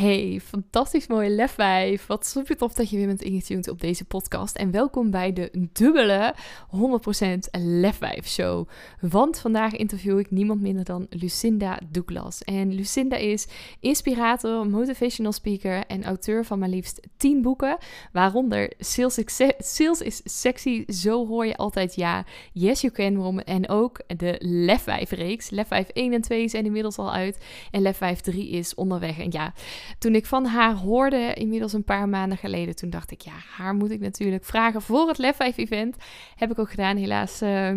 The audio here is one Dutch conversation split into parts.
Hey, fantastisch mooie lefwijf. Wat super tof dat je weer bent ingetuned op deze podcast. En welkom bij de dubbele 100% lefwijf show. Want vandaag interview ik niemand minder dan Lucinda Douglas. En Lucinda is inspirator, motivational speaker en auteur van maar liefst 10 boeken. Waaronder Sales, is Sexy, Zo Hoor Je Altijd Ja, Yes You Can. En ook de Lefwijf reeks. Lefwijf 1 en 2 zijn inmiddels al uit. En Lefwijf 3 is onderweg. En ja... Toen ik van haar hoorde, inmiddels een paar maanden geleden, toen dacht ik, ja, haar moet ik natuurlijk vragen voor het Lef 5 event. Heb ik ook gedaan, helaas. Uh,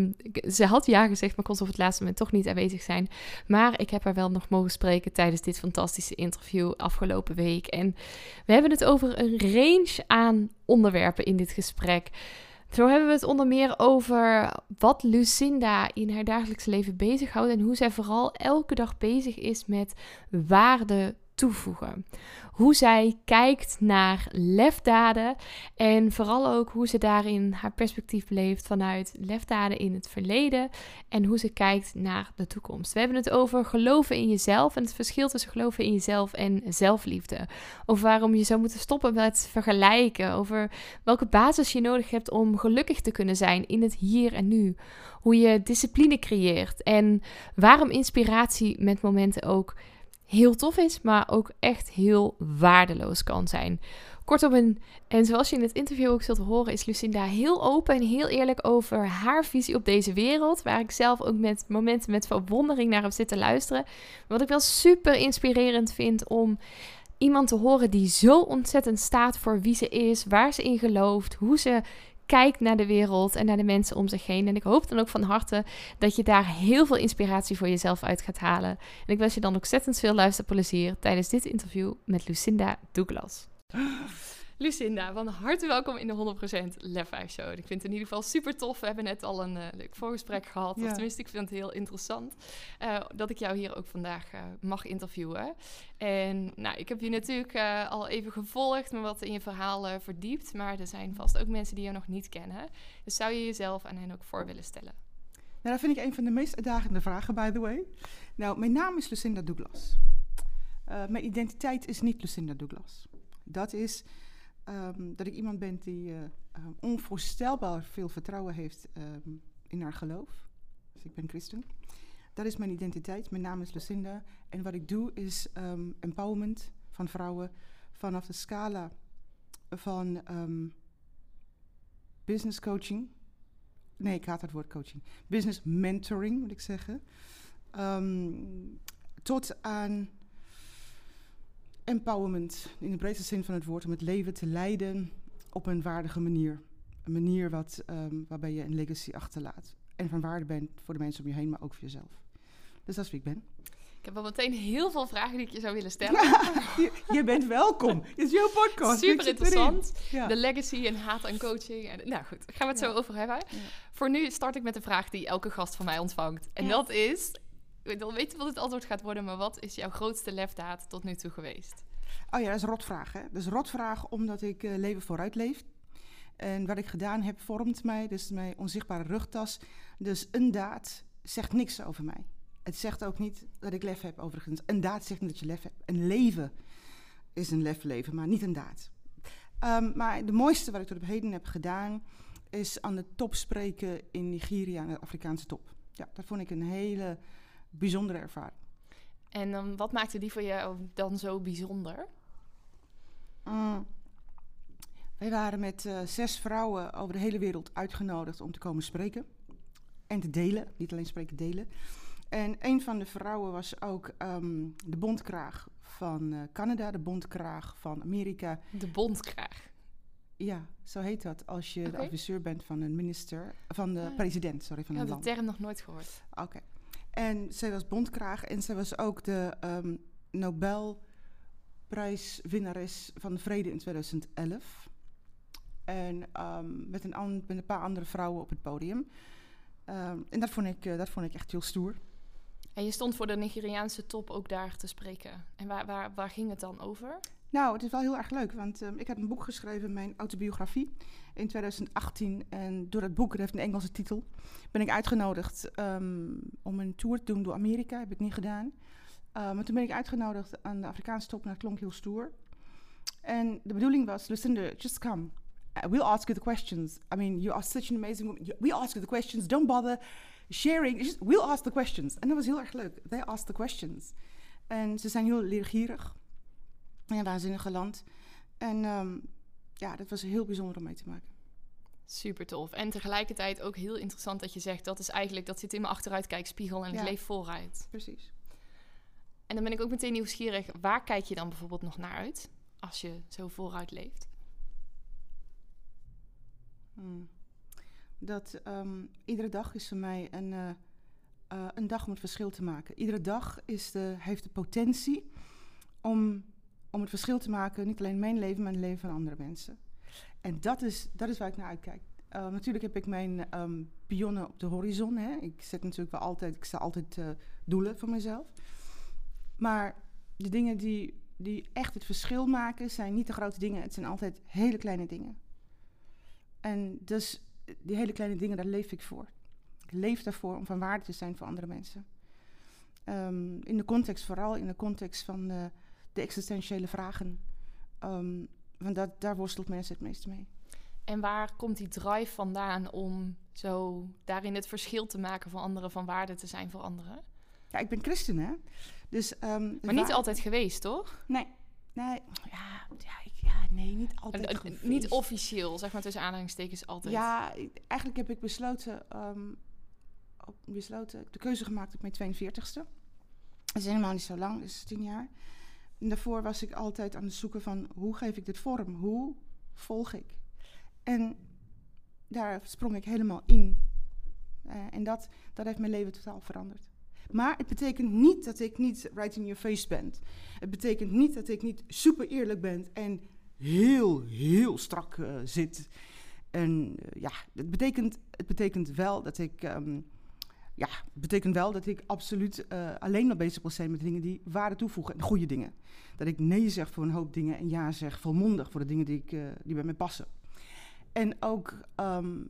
ze had ja gezegd, maar kon ze op het laatste moment toch niet aanwezig zijn. Maar ik heb haar wel nog mogen spreken tijdens dit fantastische interview afgelopen week. En we hebben het over een range aan onderwerpen in dit gesprek. Zo hebben we het onder meer over wat Lucinda in haar dagelijks leven bezighoudt en hoe zij vooral elke dag bezig is met waarde toevoegen. Hoe zij kijkt naar lefdaden en vooral ook hoe ze daarin haar perspectief beleeft vanuit lefdaden in het verleden en hoe ze kijkt naar de toekomst. We hebben het over geloven in jezelf en het verschil tussen geloven in jezelf en zelfliefde. Over waarom je zou moeten stoppen met vergelijken, over welke basis je nodig hebt om gelukkig te kunnen zijn in het hier en nu. Hoe je discipline creëert en waarom inspiratie met momenten ook heel tof is, maar ook echt heel waardeloos kan zijn. Kortom, en, en zoals je in het interview ook zult horen, is Lucinda heel open en heel eerlijk over haar visie op deze wereld. Waar ik zelf ook met momenten met verwondering naar heb zitten luisteren. Wat ik wel super inspirerend vind om iemand te horen die zo ontzettend staat voor wie ze is, waar ze in gelooft, hoe ze Kijk naar de wereld en naar de mensen om zich heen. En ik hoop dan ook van harte dat je daar heel veel inspiratie voor jezelf uit gaat halen. En ik wens je dan ook ontzettend veel luisterplezier tijdens dit interview met Lucinda Douglas. Lucinda, van harte welkom in de 100% Lef 5 Show. Ik vind het in ieder geval super tof. We hebben net al een uh, leuk voorgesprek gehad. Of tenminste, ik vind het heel interessant uh, dat ik jou hier ook vandaag uh, mag interviewen. En nou, ik heb je natuurlijk al even gevolgd, me wat in je verhaal verdiept. Maar er zijn vast ook mensen die je nog niet kennen. Dus zou je jezelf aan hen ook voor willen stellen? Nou, dat vind ik een van de meest uitdagende vragen, by the way. Nou, mijn naam is Lucinda Douglas. mijn identiteit is niet Lucinda Douglas. Dat is um, dat ik iemand ben die uh, onvoorstelbaar veel vertrouwen heeft um, in haar geloof. Dus ik ben christen. Dat is mijn identiteit. Mijn naam is Lucinda. En wat ik doe is empowerment van vrouwen vanaf de scala van business coaching. Nee, ik haat het woord coaching. Business mentoring, moet ik zeggen. tot aan empowerment in de breedste zin van het woord, om het leven te leiden op een waardige manier. Een manier wat, um, waarbij je een legacy achterlaat. En van waarde bent voor de mensen om je heen, maar ook voor jezelf. Dus dat is wie ik ben. Ik heb al meteen heel veel vragen die ik je zou willen stellen. je, bent welkom. Het is jouw podcast. Super interessant. De legacy en haat en coaching. En, nou goed, gaan we het zo over hebben. Voor nu start ik met de vraag die elke gast van mij ontvangt. En dat is, ik wil weten wat het antwoord gaat worden, maar wat is jouw grootste lefdaad tot nu toe geweest? Oh ja, dat is een rotvraag. Hè? Dat is een rotvraag omdat ik uh, leven vooruit leef. En wat ik gedaan heb vormt mij, dus mijn onzichtbare rugtas. Dus een daad zegt niks over mij. Het zegt ook niet dat ik lef heb, overigens. Een daad zegt niet dat je lef hebt. Een leven is een lef leven, maar niet een daad. Um, maar de mooiste wat ik tot op heden heb gedaan, is aan de top spreken in Nigeria, aan de Afrikaanse top. Ja, dat vond ik een hele bijzondere ervaring. En dan, wat maakte die voor jou dan zo bijzonder? Mm. Wij waren met uh, zes vrouwen over de hele wereld uitgenodigd om te komen spreken. En te delen, niet alleen spreken, delen. En een van de vrouwen was ook um, de bondkraag van uh, Canada, de bondkraag van Amerika. De bondkraag? Ja, zo heet dat als je okay. de adviseur bent van een minister, van de ah. president, sorry, van een land. Ik heb de term nog nooit gehoord. Oké. En zij was bondkraag en zij was ook de um, Nobelprijswinnares van de Vrede in 2011. En um, met, een met een paar andere vrouwen op het podium. Um, en dat vond, ik, uh, dat vond ik echt heel stoer. En je stond voor de Nigeriaanse top ook daar te spreken. En waar, waar, waar ging het dan over? Nou, het is wel heel erg leuk, want um, ik heb een boek geschreven, mijn autobiografie, in 2018. En door dat boek, dat heeft een Engelse titel, ben ik uitgenodigd um, om een tour te doen door Amerika. Heb ik niet gedaan. Uh, maar toen ben ik uitgenodigd aan de Afrikaanse top dat klonk heel stoer. En de bedoeling was, Lucinda, just come. Uh, we'll ask you the questions. I mean, you are such an amazing woman. We ask you the questions. Don't bother sharing. We'll ask the questions. En dat was heel erg leuk. They asked the questions. En ze zijn heel leergierig. En een waanzinnige land. En um, ja, dat was heel bijzonder om mee te maken. Super tof. En tegelijkertijd ook heel interessant dat je zegt... dat is eigenlijk, dat zit in mijn achteruitkijkspiegel en ja. ik leef vooruit. Precies. En dan ben ik ook meteen nieuwsgierig. Waar kijk je dan bijvoorbeeld nog naar uit? Als je zo vooruit leeft? Hmm. Dat um, iedere dag is voor mij een, uh, uh, een dag om het verschil te maken. Iedere dag is de, heeft de potentie om, om het verschil te maken. Niet alleen mijn leven, maar het leven van andere mensen. En dat is, dat is waar ik naar uitkijk. Uh, natuurlijk heb ik mijn um, pionnen op de horizon. Hè. Ik zet natuurlijk wel altijd, ik sta altijd uh, doelen voor mezelf. Maar de dingen die, die echt het verschil maken, zijn niet de grote dingen. Het zijn altijd hele kleine dingen. En dus die hele kleine dingen, daar leef ik voor. Ik leef daarvoor om van waarde te zijn voor andere mensen. Um, in de context, vooral in de context van de existentiële vragen. Um, want dat, daar worstelt mensen het meeste mee. En waar komt die drive vandaan om zo daarin het verschil te maken voor anderen, van waarde te zijn voor anderen? Ja, ik ben christen, hè. Dus, um, maar niet altijd geweest, toch? Nee. Nee, ja, ja, ik, ja nee, niet altijd geweest. Niet officieel, zeg maar tussen aanhalingstekens altijd. Ja, eigenlijk heb ik besloten, um, op, besloten, de keuze gemaakt op mijn 42ste. Dat is helemaal niet zo lang, dat is tien jaar. En daarvoor was ik altijd aan het zoeken van hoe geef ik dit vorm? Hoe volg ik? En daar sprong ik helemaal in. Uh, en dat, dat heeft mijn leven totaal veranderd. Maar het betekent niet dat ik niet right in your face ben. Het betekent niet dat ik niet super eerlijk ben en heel, heel strak uh, zit. En uh, ja, het betekent, het betekent wel dat ik. Um, ja, het betekent wel dat ik absoluut uh, alleen maar bezig wil zijn met dingen die waarde toevoegen en goede dingen. Dat ik nee zeg voor een hoop dingen en ja zeg volmondig voor de dingen die, ik, die bij mij passen. En ook, um,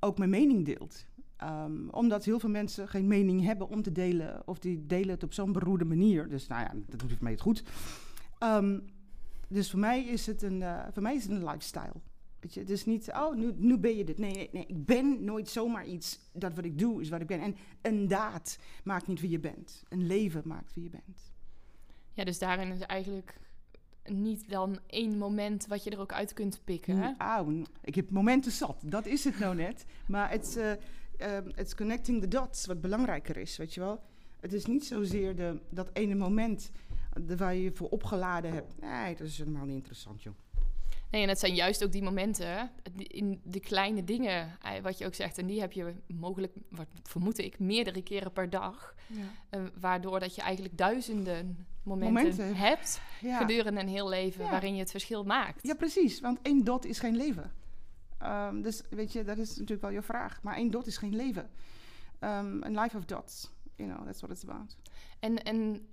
ook mijn mening deelt. Um, omdat heel veel mensen geen mening hebben om te delen. Of die delen het op zo'n beroerde manier. Dus nou ja, dat doet voor mij het goed. Um, dus voor mij is het een, uh, voor mij is het een lifestyle. Weet je, het is niet, oh, nu, nu ben je dit. Nee, nee, nee, ik ben nooit zomaar iets. Dat wat ik doe is wat ik ben. En een daad maakt niet wie je bent. Een leven maakt wie je bent. Ja, dus daarin is eigenlijk niet dan één moment wat je er ook uit kunt pikken. Hè? Auw, ik heb momenten zat. Dat is het nou net. Maar het, uh, connecting the dots wat belangrijker is, weet je wel. Het is niet zozeer de, dat ene moment de, waar je je voor opgeladen hebt. Nee, dat is helemaal niet interessant, joh. Nee, en het zijn juist ook die momenten, in de kleine dingen, eh, wat je ook zegt. En die heb je mogelijk, wat vermoed ik, meerdere keren per dag. Ja. Uh, waardoor dat je eigenlijk duizenden momenten, momenten. hebt ja. gedurende een heel leven... Ja. waarin je het verschil maakt. Ja, precies. Want één dot is geen leven. Um, dus weet je, dat is natuurlijk wel je vraag. Maar één dot is geen leven. Um, een life of dots. You know, that's what it's about. En, en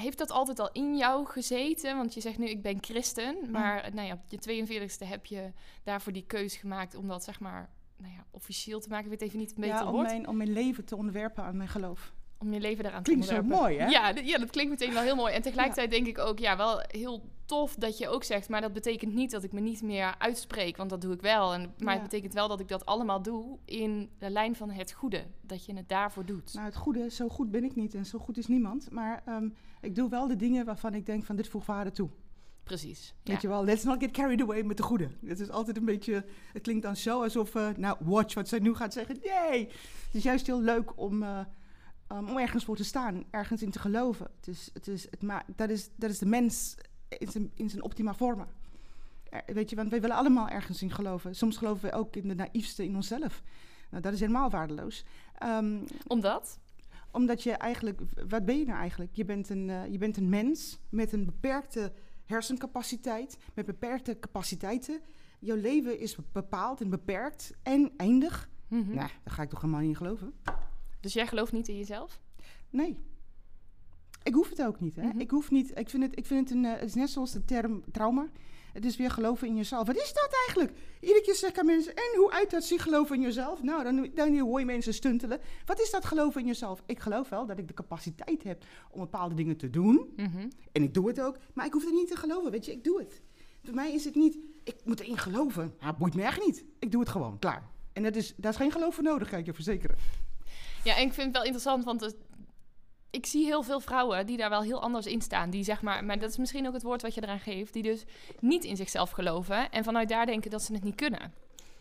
heeft dat altijd al in jou gezeten? Want je zegt nu, ik ben christen. Maar mm. nou ja, op je 42e heb je daarvoor die keus gemaakt... om dat zeg maar nou ja, officieel te maken. Ik weet even niet het beter ja, om mijn, om mijn leven te onderwerpen aan mijn geloof om je leven daaraan klinkt te. Klinkt zo mooi, hè? Ja, ja, dat klinkt meteen wel heel mooi. En tegelijkertijd ja. denk ik ook, ja, wel heel tof dat je ook zegt... maar dat betekent niet dat ik me niet meer uitspreek, want dat doe ik wel. En, maar ja. het betekent wel dat ik dat allemaal doe in de lijn van het goede. Dat je het daarvoor doet. Nou, het goede, zo goed ben ik niet en zo goed is niemand. Maar um, ik doe wel de dingen waarvan ik denk van dit voegt waarde toe. Precies. Weet je wel, let's not get carried away met de goede. Het is altijd een beetje, het klinkt dan zo alsof, uh, nou, watch wat zij nu gaat zeggen. Nee, het is juist heel leuk om... Uh, Um, om ergens voor te staan, ergens in te geloven. Is, het is, het ma dat, is, dat is de mens in zijn, in zijn optima vormen. Er, weet je, want wij willen allemaal ergens in geloven. Soms geloven we ook in de naïefste in onszelf. Nou, dat is helemaal waardeloos. Um, Omdat? Omdat je eigenlijk, wat ben je nou eigenlijk? Je bent een, uh, je bent een mens met een beperkte hersencapaciteit, met beperkte capaciteiten. Jouw leven is bepaald en beperkt en eindig. Mm -hmm. Nou, daar ga ik toch helemaal niet in geloven. Dus jij gelooft niet in jezelf? Nee. Ik hoef het ook niet. Hè? Mm -hmm. Ik hoef niet. Ik vind het, ik vind het een. Uh, het is net zoals de term trauma. Het is weer geloven in jezelf. Wat is dat eigenlijk? Iedere keer zeg ik aan mensen, en hoe uit dat zich geloven in jezelf? Nou, dan, dan hoor je mensen stuntelen. Wat is dat geloven in jezelf? Ik geloof wel dat ik de capaciteit heb om bepaalde dingen te doen. Mhm. En ik doe het ook. Maar ik hoef er niet te geloven, weet je. Ik doe het. Voor mij is het niet, ik moet erin geloven. Ja, boeit me echt niet. Ik doe het gewoon, klaar. En dat is, daar is geen geloof voor nodig, kan ik je verzekeren. Ja, en ik vind het wel interessant, want ik zie heel veel vrouwen die daar wel heel anders in staan. Die zeg maar, maar dat is misschien ook het woord wat je eraan geeft, die dus niet in zichzelf geloven en vanuit daar denken dat ze het niet kunnen.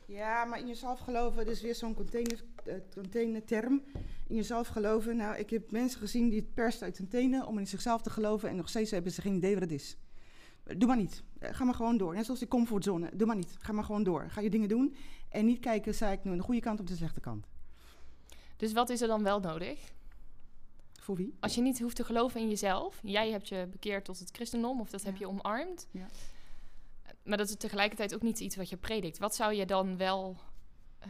Ja, maar in jezelf geloven, is weer zo'n container, eh, containerterm. In jezelf geloven. Nou, ik heb mensen gezien die het perst uit hun tenen om in zichzelf te geloven en nog steeds hebben ze geen idee wat het is. Doe maar niet. Eh, Ga maar gewoon door. Net zoals die comfortzone. Doe maar niet. Ga maar gewoon door. Ga je dingen doen en niet kijken, zei ik nu aan de goede kant of de slechte kant. Dus wat is er dan wel nodig? Voor wie? Als je niet hoeft te geloven in jezelf, jij hebt je bekeerd tot het christendom of dat heb Ja. je omarmd. Ja. Maar dat is tegelijkertijd ook niet iets wat je predikt. Wat zou je dan wel. eh,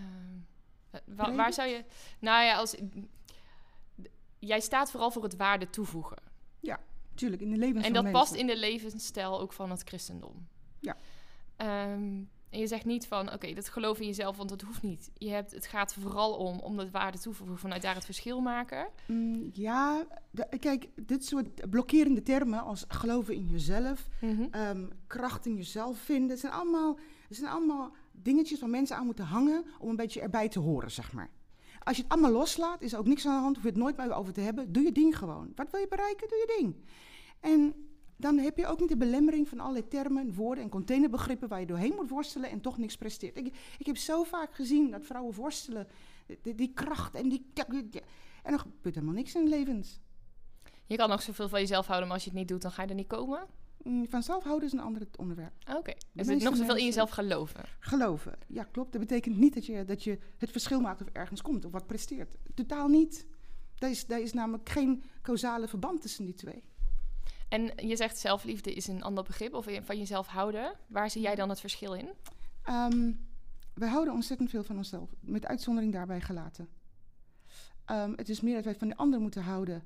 wa- waar zou je. Nou ja, als. Jij staat vooral voor het waarde toevoegen. Tuurlijk, in de levens En dat past in de levensstijl ook van het christendom. Ja. Ehm, en je zegt niet van, oké, dat geloof in jezelf, want dat hoeft niet. Je hebt, het gaat vooral om, om dat waarde toevoegen, vanuit daar het verschil maken. Mm, ja, de- kijk, dit soort blokkerende termen als geloven in jezelf, ehm, kracht in jezelf vinden, het zijn allemaal, het zijn allemaal dingetjes waar mensen aan moeten hangen om een beetje erbij te horen, zeg maar. Als je het allemaal loslaat, is er ook niks aan de hand, hoef je het nooit meer over te hebben. Doe je ding gewoon. Wat wil je bereiken? Doe je ding. En dan heb je ook niet de belemmering van allerlei termen, woorden en containerbegrippen waar je doorheen moet worstelen en toch niks presteert. Ik, ik heb zo vaak gezien dat vrouwen worstelen, die, die kracht en die... En er gebeurt helemaal niks in hun levens. Je kan nog zoveel van jezelf houden, maar als je het niet doet, dan ga je er niet komen. Mm, Van zelfhouden is een ander onderwerp. Oké, dus meeste het nog zoveel in jezelf geloven. Geloven. Ja, klopt. Dat betekent niet dat je, dat je het verschil maakt of ergens komt of wat presteert. Totaal niet. Daar is, daar is namelijk geen causale verband tussen die twee. En je zegt zelfliefde is een ander begrip, of van jezelf houden. Waar zie jij dan het verschil in? Ehm, wij houden ontzettend veel van onszelf, met uitzondering daarbij gelaten. Ehm, het is meer dat wij van de ander moeten houden.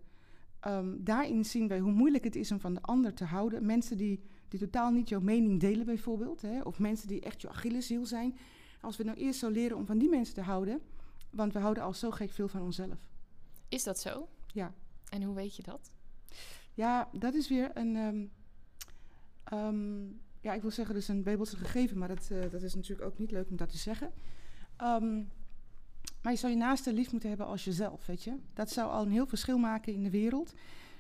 Ehm, daarin zien wij hoe moeilijk het is om van de ander te houden. Mensen die, die totaal niet jouw mening delen, bijvoorbeeld, hè, of mensen die echt je Achilleshiel zijn. Als we nou eerst zo leren om van die mensen te houden, want we houden al zo gek veel van onszelf. Is dat zo? Ja. En hoe weet je dat? Ja, dat is weer een. ehm, ehm, ja, ik wil zeggen, is een Bijbelse gegeven, maar dat, eh, dat is natuurlijk ook niet leuk om dat te zeggen. Ehm, maar je zou je naaste lief moeten hebben als jezelf, weet je. Dat zou al een heel verschil maken in de wereld.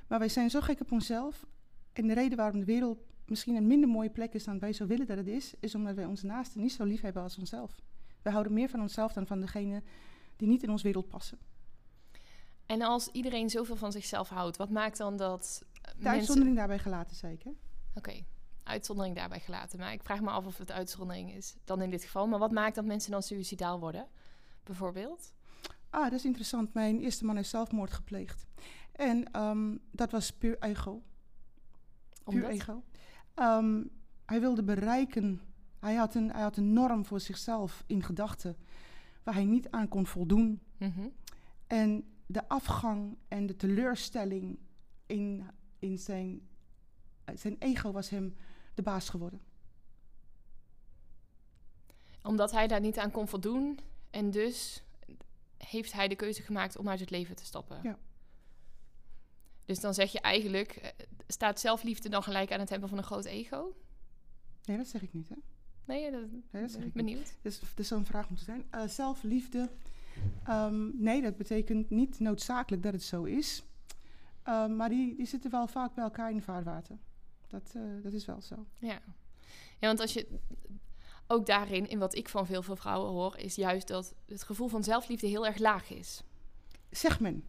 Maar wij zijn zo gek op onszelf. En de reden waarom de wereld misschien een minder mooie plek is dan wij zo willen dat het is, is omdat wij onze naasten niet zo lief hebben als onszelf. We houden meer van onszelf dan van degene die niet in onze wereld passen. En als iedereen zoveel van zichzelf houdt, wat maakt dan dat eh, De mensen... uitzondering daarbij gelaten, hè? Oké, uitzondering daarbij gelaten. Maar ik vraag me af of het uitzondering is dan in dit geval. Maar wat maakt dat mensen dan suicidaal worden, bijvoorbeeld? Ah, dat is interessant. Mijn eerste man heeft zelfmoord gepleegd. En ehm, dat was puur ego. Puur Omdat? ego. Ehm, hij wilde bereiken. Hij had, een, hij had een norm voor zichzelf in gedachten. Waar hij niet aan kon voldoen. Mhm. En de afgang en de teleurstelling in, in zijn, zijn ego was hem de baas geworden. Omdat hij daar niet aan kon voldoen. En dus heeft hij de keuze gemaakt om uit het leven te stappen. Ja. Dus dan zeg je eigenlijk, eh, staat zelfliefde dan gelijk aan het hebben van een groot ego? Nee, dat zeg ik niet. Hè? Nee, dat, Nee, dat zeg ben ik ik niet. benieuwd. Dus dat zou een vraag moeten zijn. Eh, zelfliefde. Ehm, nee, dat betekent niet noodzakelijk dat het zo is. Ehm, maar die, die zitten wel vaak bij elkaar in de vaarwater. Dat, eh, dat is wel zo. Ja. ja, want als je ook daarin, in wat ik van veel, veel vrouwen hoor, is juist dat het gevoel van zelfliefde heel erg laag is, Zeg men,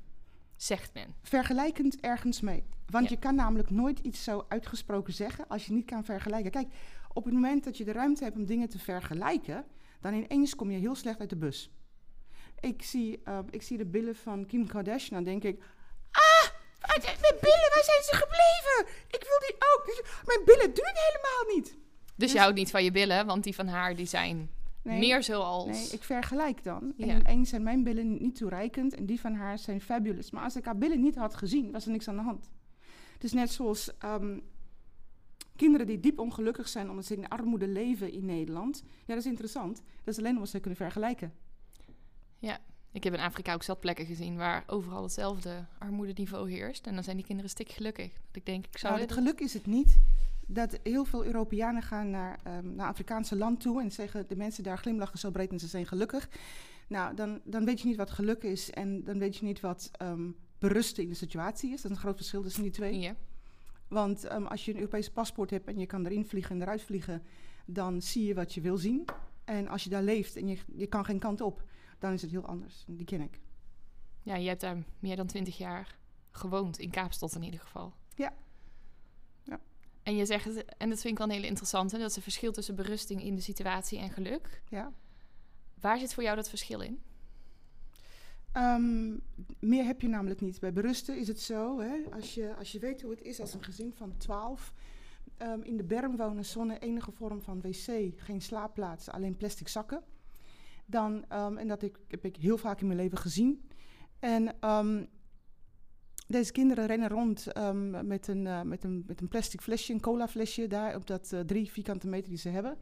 zegt men. vergelijkend ergens mee. Want Ja. je kan namelijk nooit iets zo uitgesproken zeggen als je niet kan vergelijken. Kijk, op het moment dat je de ruimte hebt om dingen te vergelijken, dan ineens kom je heel slecht uit de bus. Ik zie, eh, ik zie de billen van Kim Kardashian, dan denk ik... Ah, wat- mijn billen, waar zijn ze gebleven? Ik wil die ook. Dus Mijn billen doen het helemaal niet. Dus Dus- je houdt niet van je billen, want die van haar die zijn Nee, meer zoals... Nee, ik vergelijk dan. En Ja. ineens zijn mijn billen niet toereikend en die van haar zijn fabulous. Maar als ik haar billen niet had gezien, was er niks aan de hand. Dus net zoals... ehm, kinderen die diep ongelukkig zijn omdat ze in armoede leven in Nederland. Ja, dat is interessant. Dat is alleen omdat ze kunnen vergelijken. Ja, ik heb in Afrika ook zat plekken gezien waar overal hetzelfde armoedeniveau heerst. En dan zijn die kinderen stik gelukkig. Dat ik denk, ik zou... Nou, het geluk is het niet. Dat heel veel Europeanen gaan naar, ehm naar Afrikaanse land toe en zeggen de mensen daar glimlachen zo breed en ze zijn gelukkig. Nou, dan, dan weet je niet wat geluk is en dan weet je niet wat ehm, berusten in de situatie is. Dat is een groot verschil tussen die twee. Ja. Want ehm, als je een Europees paspoort hebt en je kan erin vliegen en eruit vliegen, dan zie je wat je wil zien. En als je daar leeft en je, je kan geen kant op, dan is het heel anders. Die ken ik. ja, je hebt daar meer dan twintig jaar gewoond. In Kaapstad in ieder geval. Ja. Ja. En je zegt, het- en dat vind ik wel een hele interessante, dat is een verschil tussen berusting in de situatie en geluk. Ja. Waar zit voor jou dat verschil in? Ehm, meer heb je namelijk niet. Bij berusten is het zo, hè, als, je, als je weet hoe het is als een gezin van 12 ehm, in de berm wonen zonder enige vorm van wc, geen slaapplaats, alleen plastic zakken. Dan, ehm, en dat ik, heb ik heel vaak in mijn leven gezien. En ehm, deze kinderen rennen rond ehm, met, een, eh, met, een, met een plastic flesje, een cola flesje, daar op dat eh, drie vierkante meter die ze hebben.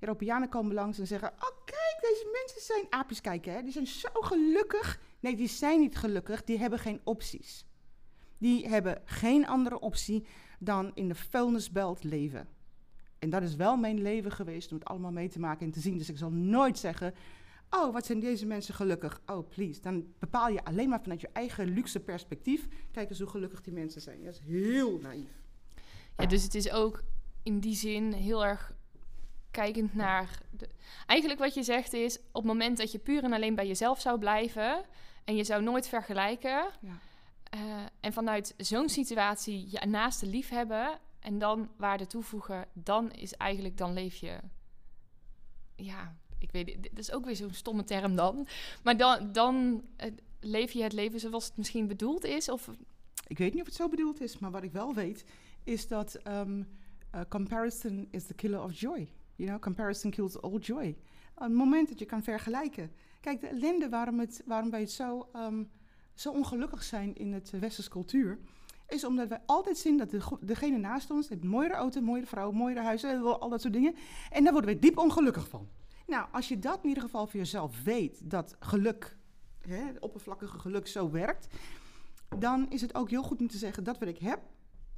Europeanen komen langs en zeggen: Oh, kijk, deze mensen zijn aapjes kijken, hè? die zijn zo gelukkig. Nee, die zijn niet gelukkig, die hebben geen opties. Die hebben geen andere optie dan in de vuilnisbelt leven. En dat is wel mijn leven geweest om het allemaal mee te maken en te zien. Dus ik zal nooit zeggen: Oh, wat zijn deze mensen gelukkig? Oh, please. Dan bepaal je alleen maar vanuit je eigen luxe perspectief. Kijk eens hoe gelukkig die mensen zijn. Dat is heel naïef. Ja, dus het is ook in die zin heel erg kijkend naar. De... Eigenlijk wat je zegt is: op het moment dat je puur en alleen bij jezelf zou blijven en je zou nooit vergelijken. Ja. eh, en vanuit zo'n situatie je naaste lief hebben en dan waarde toevoegen, dan is eigenlijk, dan leef je. Ja, ik dit is ook weer zo'n stomme term dan. Maar dan, dan eh, leef je het leven zoals het misschien bedoeld is? Of Ik weet niet of het zo bedoeld is, maar wat ik wel weet is dat ehm, eh, comparison is the killer of joy. You know, comparison kills all joy. Het moment dat je kan vergelijken. Kijk, de ellende waarom, het, waarom wij het zo, ehm, zo ongelukkig zijn in het westerse cultuur, is omdat wij altijd zien dat de, degene naast ons heeft een mooiere auto, een mooiere vrouw, een mooiere huis, eh, al dat soort dingen. En daar worden we diep ongelukkig van. Nou, als je dat in ieder geval voor jezelf weet, dat geluk, hè, het oppervlakkige geluk zo werkt, dan is het ook heel goed om te zeggen dat wat ik heb,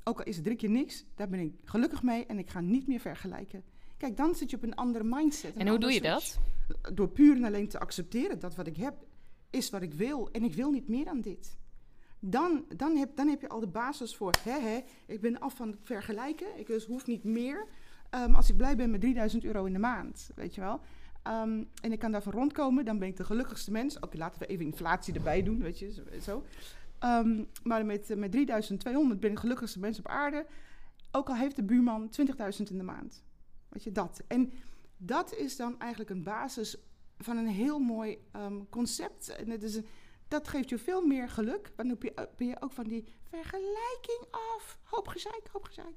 ook al is het drie keer niks, daar ben ik gelukkig mee en ik ga niet meer vergelijken. Kijk, dan zit je op een andere mindset. een en hoe doe je switch. dat? Door puur en alleen te accepteren dat wat ik heb is wat ik wil en ik wil niet meer dan dit. Dan, dan, heb, dan heb je al de basis voor, hè, hè, ik ben af van het vergelijken, ik dus hoef niet meer. Ehm, als ik blij ben met 3000 euro in de maand, weet je wel. Ehm, en ik kan daarvan rondkomen, dan ben ik de gelukkigste mens. Oké, laten we even inflatie erbij doen, weet je, zo. Ehm, maar met, eh, met 3200 ben ik de gelukkigste mens op aarde. Ook al heeft de buurman 20.000 in de maand. Weet je, dat. En dat is dan eigenlijk een basis van een heel mooi concept. En dat geeft je veel meer geluk. Want dan ben je, ben je ook van die vergelijking af. Hoop gezeik, hoop gezeik.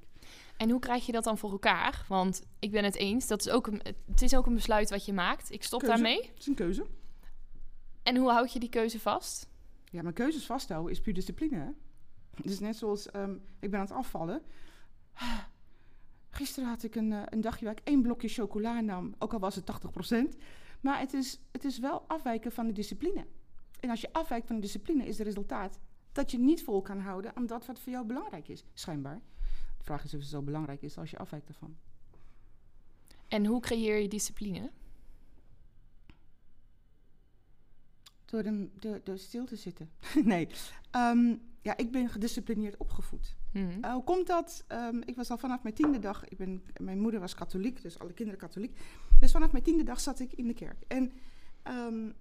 En hoe krijg je dat dan voor elkaar? Want ik ben het eens, dat is ook een, het is ook een besluit wat je maakt. Ik stop Keuze. daarmee. Het is een keuze. En hoe houd je die keuze vast? Ja, maar keuzes vasthouden is puur discipline. Hè? Het is net zoals, ehm, ik ben aan het afvallen. Gisteren had ik een, eh, een dagje waar ik één blokje chocola nam, ook al was het 80%. Maar het is, het is wel afwijken van de discipline. En als je afwijkt van de discipline, is het resultaat dat je niet vol kan houden aan dat wat voor jou belangrijk is, schijnbaar. Vraag is of het zo belangrijk is als je afwijkt ervan. En hoe creëer je discipline? Door, de, door, door stil te zitten. nee, Ehm, ja, ik ben gedisciplineerd opgevoed. Mhm. Uh, hoe komt dat? Ehm, ik was al vanaf mijn tiende dag, ik ben, mijn moeder was katholiek, dus alle kinderen katholiek. Dus vanaf mijn tiende dag zat ik in de kerk. En ehm,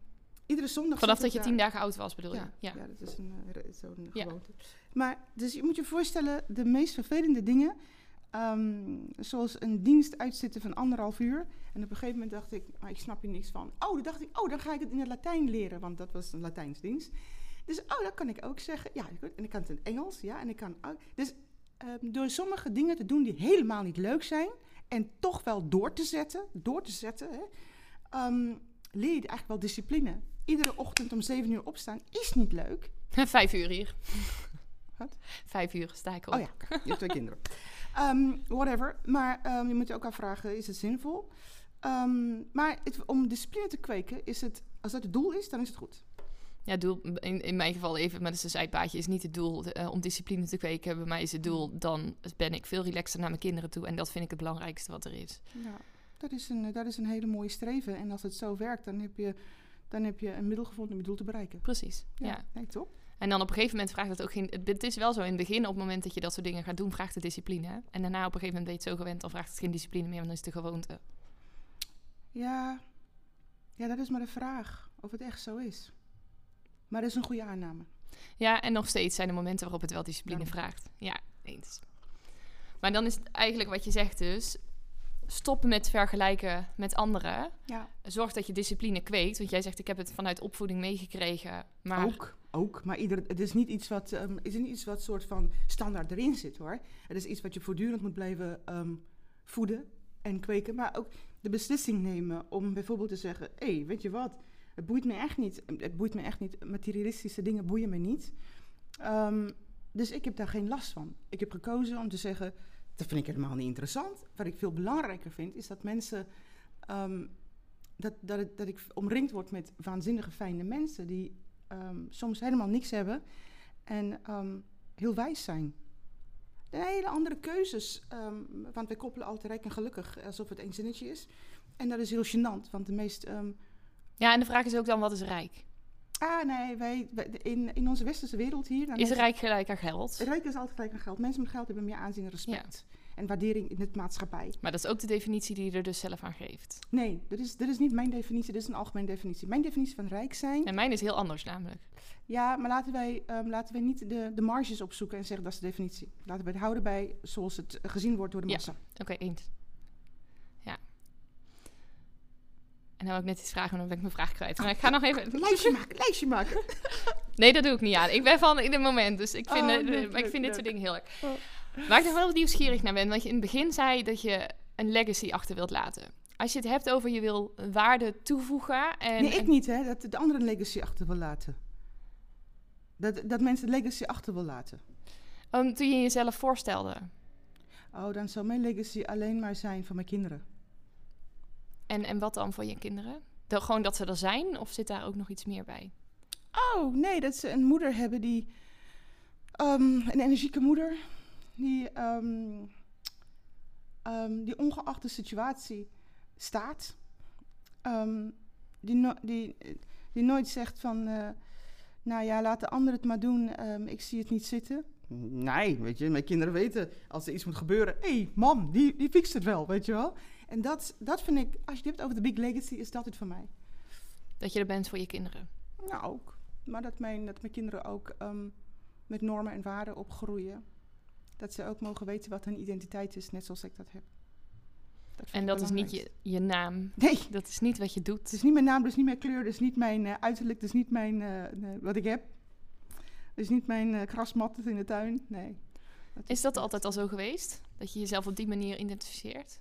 iedere zondag. Vanaf dat je tien dagen oud was, bedoel je? Ja, ja. dat is een, eh, zo'n Ja. gewoonte. Maar dus je moet je voorstellen, de meest vervelende dingen, ehm, zoals een dienst uitzitten van anderhalf uur. En op een gegeven moment dacht ik, ah, ik snap hier niks van. Oh, dan dacht ik, oh, dan ga ik het in het Latijn leren, want dat was een Latijnsdienst. Dus, oh, dat kan ik ook zeggen. Ja, en ik kan het in Engels, ja, en ik kan ook. Dus ehm, door sommige dingen te doen die helemaal niet leuk zijn, en toch wel door te zetten, door te zetten, hè, ehm, leer je eigenlijk wel discipline. Iedere ochtend om zeven uur opstaan is niet leuk. Vijf uur hier. Wat? Vijf uur sta ik op. Oh ja, je hebt twee kinderen. Ehm, whatever. Maar ehm, je moet je ook afvragen, is het zinvol? Ehm, maar het, om discipline te kweken, is het, als dat het doel is, dan is het goed. Ja, doel, in, in mijn geval even met een zijpaadje is niet het doel eh, om discipline te kweken. Bij mij is het doel, dan ben ik veel relaxter naar mijn kinderen toe. En dat vind ik het belangrijkste wat er is. Ja, dat is een, dat is een hele mooie streven. En als het zo werkt, dan heb je, dan heb je een middel gevonden om je doel te bereiken. Precies, ja. Ja, nee, top. En dan op een gegeven moment vraagt het ook geen... Het, is wel zo, in het begin, op het moment dat je dat soort dingen gaat doen, vraagt het discipline. hè. En daarna op een gegeven moment ben je het zo gewend, dan vraagt het geen discipline meer, want dan is het de gewoonte. Ja, ja, dat is maar de vraag of het echt zo is. Maar dat is een goede aanname. Ja, en nog steeds zijn er momenten waarop het wel discipline Ja. vraagt. Ja, eens. Maar dan is het eigenlijk wat je zegt dus... Stoppen met vergelijken met anderen. Ja, Zorg dat je discipline kweekt. Want jij zegt, ik heb het vanuit opvoeding meegekregen. Maar ook. Ook, maar ieder, het is niet iets wat, ehm, het is niet iets wat soort van standaard erin zit hoor. Het is iets wat je voortdurend moet blijven ehm, voeden en kweken. Maar ook de beslissing nemen om bijvoorbeeld te zeggen: hé, hey, weet je wat? Het boeit me echt niet. Het boeit me echt niet. Materialistische dingen boeien me niet. Ehm, dus ik heb daar geen last van. Ik heb gekozen om te zeggen: dat vind ik helemaal niet interessant. Wat ik veel belangrijker vind, is dat mensen. ehm, dat, dat, dat ik omringd word met waanzinnige fijne mensen die ehm, soms helemaal niks hebben en ehm, heel wijs zijn. De hele andere keuzes, ehm, want wij koppelen altijd rijk en gelukkig alsof het één zinnetje is. En dat is heel gênant, want de meest... ja, en de vraag is ook dan, wat is rijk? ah nee, wij, wij- in, in onze westerse wereld hier... dan Is rijk gelijk aan geld? Rijk is altijd gelijk aan geld. Mensen met geld hebben meer aanzien en respect. En waardering in het maatschappij. Maar dat is ook de definitie die je er dus zelf aan geeft. Nee, dit is, dit is niet mijn definitie, dit is een algemene definitie. Mijn definitie van rijk zijn En mijn is heel anders namelijk. Ja, maar laten wij, ehm, laten wij niet de, de marges opzoeken en zeggen dat is de definitie. Laten we het houden bij zoals het gezien wordt door de Ja. massa. Oké, eens. Ja. En dan wou ik net iets vragen, maar dan ben ik mijn vraag kwijt. Maar ik ga nog even... Lijstje maken, lijstje maken. Nee, dat doe ik niet aan. Ik ben van in het moment, dus ik vind, Oh, leuk, ik leuk, vind dit soort dingen heel erg. Oh. Waar ik nog wel nieuwsgierig naar ben, want je in het begin zei dat je een legacy achter wilt laten. Als je het hebt over je wil waarde toevoegen en... nee, ik en- niet, hè. Dat de andere een legacy achter wil laten. Dat, dat mensen een legacy achter wil laten. Toen je jezelf voorstelde. Oh, dan zou mijn legacy alleen maar zijn van mijn kinderen. En, en wat dan voor je kinderen? Gewoon dat ze er zijn, of zit daar ook nog iets meer bij? Oh, nee, dat ze een moeder hebben die... ehm, een energieke moeder. Die, ehm, ehm, die ongeacht de situatie staat. Ehm, die, no- die, die nooit zegt van... eh, nou ja, laat de ander het maar doen. ehm, ik zie het niet zitten. Nee, weet je, mijn kinderen weten als er iets moet gebeuren. Hé, hey, mam, die, die fixt het wel, weet je wel. En dat, dat vind ik, als je het hebt over de big legacy, is dat het voor mij. Dat je er bent voor je kinderen. Nou, ook. Maar dat mijn, dat mijn kinderen ook ehm, met normen en waarden opgroeien. Dat ze ook mogen weten wat hun identiteit is, net zoals ik dat heb. Dat En dat is niet je, je naam. Nee, Dat is niet wat je doet. het is niet mijn naam, is niet mijn kleur, dat is niet mijn eh, uiterlijk, is niet mijn, eh, wat ik heb. Is niet mijn eh grasmat in de tuin, nee. Is dat altijd al zo geweest? Dat je jezelf op die manier identificeert?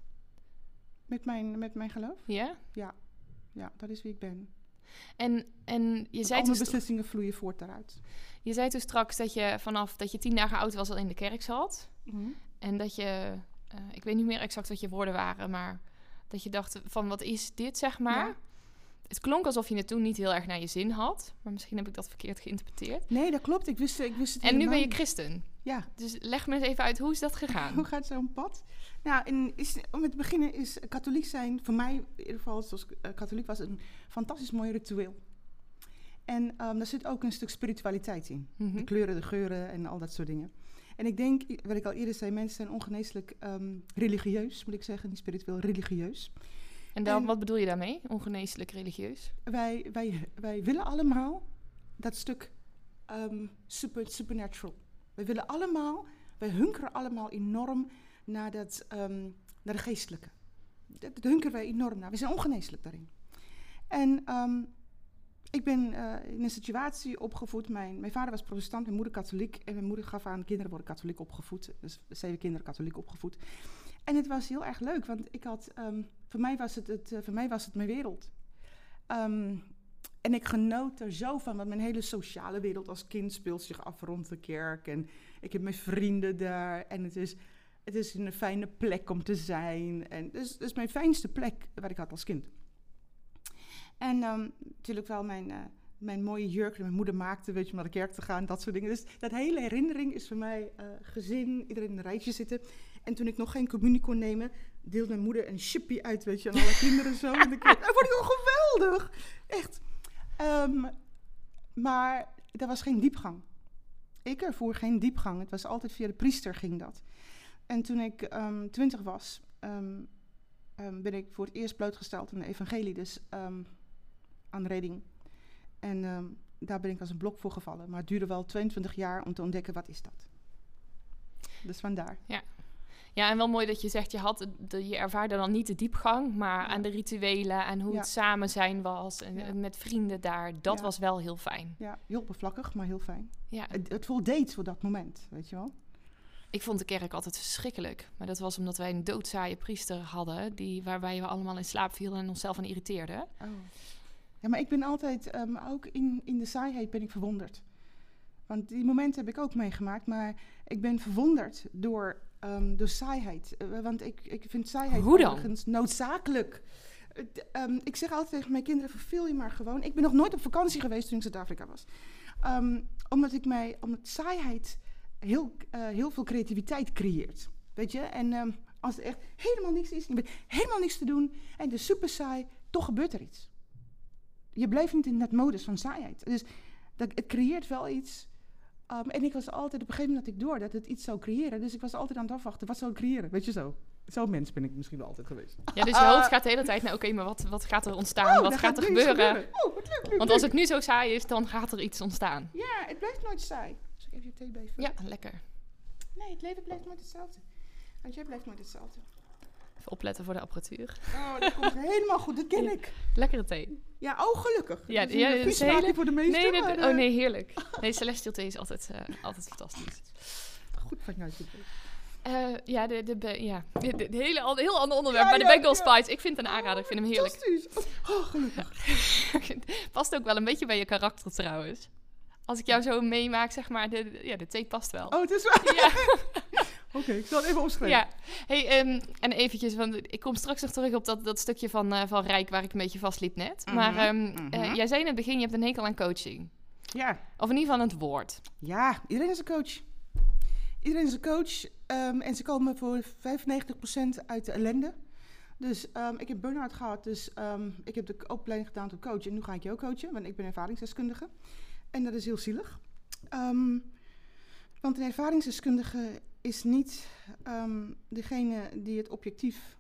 Met mijn, met mijn geloof? Ja? Ja, dat is wie ik ben. En, en je, zei al toen, mijn beslissingen vloeien voort daaruit. je zei toen straks dat je vanaf dat je tien dagen oud was al in de kerk zat. En dat je, eh, ik weet niet meer exact wat je woorden waren, maar dat je dacht van wat is dit, zeg maar. Ja. Het klonk alsof je het toen niet heel erg naar je zin had, maar misschien heb ik dat verkeerd geïnterpreteerd. Nee, dat klopt. Ik wist, ik wist het En nu ben je christen. Ja, Dus leg me eens even uit, hoe is dat Hoe gegaan? gaat zo'n pad? Nou, in, is, om te beginnen is katholiek zijn, voor mij in ieder geval zoals eh, katholiek was, een fantastisch mooi ritueel. En ehm daar zit ook een stuk spiritualiteit in. De Mhm. kleuren, de geuren en al dat soort dingen. En ik denk, wat ik al eerder zei, mensen zijn ongeneeslijk ehm, religieus, moet ik zeggen. Niet spiritueel, religieus. En dan, En- wat bedoel je daarmee? Ongeneeslijk religieus? Wij, wij, wij willen allemaal dat stuk ehm, super, supernatural. Wij willen allemaal, wij hunkeren allemaal enorm naar, dat, ehm, naar de geestelijke. Dat, dat hunkeren wij enorm naar. We zijn ongeneeslijk daarin. En ehm, ik ben eh, in een situatie opgevoed. Mijn, mijn vader was protestant, mijn moeder katholiek. En mijn moeder gaf aan, kinderen worden katholiek opgevoed. Dus zeven kinderen katholiek opgevoed. En het was heel erg leuk, want ik had, voor, mij was het het, eh, voor mij was het mijn wereld. Ehm, en ik genoot er zo van, want mijn hele sociale wereld als kind speelt zich af rond de kerk. En ik heb mijn vrienden daar. En het is, het Het is een fijne plek om te zijn. En dus, dus mijn fijnste plek waar ik had als kind. En ehm, natuurlijk wel mijn, eh, mijn mooie jurk die mijn moeder maakte, weet je, om naar de kerk te gaan, dat soort dingen. Dus dat hele herinnering is voor mij uh, gezin, iedereen in een rijtje zitten. En toen ik nog geen communie kon nemen, deelde mijn moeder een chippy uit, weet je, aan alle kinderen zo. En ik, dat vond ik wel geweldig. Echt. Um, maar dat was geen diepgang. Ik ervoer geen diepgang. Het was altijd via de priester ging dat. En toen ik um, twintig was, um, um, ben ik voor het eerst blootgesteld aan de evangelie, dus aan reding. En daar ben ik als een blok voor gevallen. Maar het duurde wel 22 jaar om te ontdekken, wat is dat? Dus vandaar. Ja, ja, en wel mooi dat je zegt, je, had de, je ervaarde dan niet de diepgang, maar aan de rituelen en hoe het samen zijn was en met vrienden daar, dat was wel heel fijn. Ja, heel oppervlakkig, maar heel fijn. Ja. Het, het voldeed voor dat moment, weet je wel. Ik vond de kerk altijd verschrikkelijk. Maar dat was omdat wij een doodzaaie priester hadden, die, waarbij we allemaal in slaap vielen en onszelf aan irriteerden. Oh. Ja, maar ik ben altijd, um, ook in, in de saaiheid ben ik verwonderd. Want die momenten heb ik ook meegemaakt, maar ik ben verwonderd door um, door saaiheid. Uh, want ik, ik vind saaiheid overigens noodzakelijk. Um, ik zeg altijd tegen mijn kinderen: verveel je maar gewoon. Ik ben nog nooit op vakantie geweest toen ik in Zuid-Afrika was. Um, omdat ik mij, omdat saaiheid heel, uh, heel veel creativiteit creëert. Weet je? En als er echt helemaal niks is, je bent helemaal niks te doen en is super saai, toch gebeurt er iets. Je blijft niet in dat modus van saaiheid. Dus dat, het creëert wel iets Um, en ik was altijd, op een gegeven moment had ik door dat het iets zou creëren. Dus ik was altijd aan het afwachten, wat zou het creëren? Weet je zo? Zo'n mens ben ik misschien wel altijd geweest. Ja, dus je hoofd gaat de hele tijd naar, oké, maar wat, wat gaat er ontstaan? Oh, wat gaat er gebeuren? Oh, wat leuk, leuk, Want als het nu zo saai is, dan gaat er iets ontstaan. Ja, het blijft nooit saai. Dus ik even je thee bij. Ja, lekker. Nee, het leven blijft nooit hetzelfde. Want jij blijft nooit hetzelfde. Even opletten voor de apparatuur. Oh, dat komt helemaal goed. Dat ken ik. Lekkere thee. Ja, oh gelukkig. Ja, ja, ja is hele... voor de meeste. Nee, nee, oh nee, heerlijk. Nee, Celestial thee is altijd, uh, altijd fantastisch. Goed van jou. Uh, ja, de, de, ja. De, de, hele, heel ander onderwerp. Ja, maar de Bengal Spice, ik vind het een aanrader. Ik vind hem heerlijk. Fantastisch. Oh, gelukkig. Past ook wel een beetje bij je karakter trouwens. Als ik jou zo meemaak, zeg maar, de, ja, de thee past wel. Oh, het is wel. Ja. Oké, ik zal het even opschrijven. Ja, hey, um, en eventjes, want ik kom straks nog terug op dat, dat stukje van, uh, van Rijk waar ik een beetje vastliep net. Mm Maar um, mm -hmm. uh, jij zei in het begin, je hebt een hekel aan coaching. Ja. Of in ieder geval het woord. Ja, iedereen is een coach. Iedereen is een coach um, en ze komen voor 95% uit de ellende. Dus um, ik heb burn-out gehad, dus um, ik heb de opleiding gedaan tot coach. En nu ga ik jou coachen, want ik ben ervaringsdeskundige. En dat is heel zielig. Um, want een ervaringsdeskundige is niet um, degene die het objectief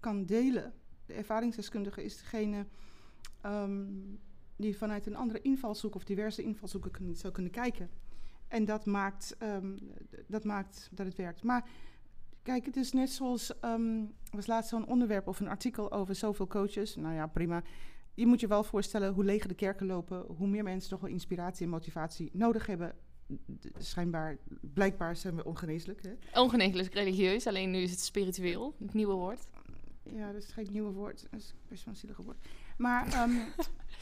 kan delen. De ervaringsdeskundige is degene um, die vanuit een andere invalshoek of diverse invalshoeken zou kunnen kijken. En dat maakt, um, dat maakt dat het werkt. Maar kijk, het is net zoals. er was laatst zo'n onderwerp of een artikel over zoveel coaches. Nou ja, prima. Je moet je wel voorstellen hoe leger de kerken lopen, hoe meer mensen toch wel inspiratie en motivatie nodig hebben schijnbaar, blijkbaar zijn we ongeneeslijk. Hè? Ongeneeslijk religieus, alleen nu is het spiritueel, het nieuwe woord. Ja, dat is geen nieuwe woord, dat is best wel een zielige woord. Maar um,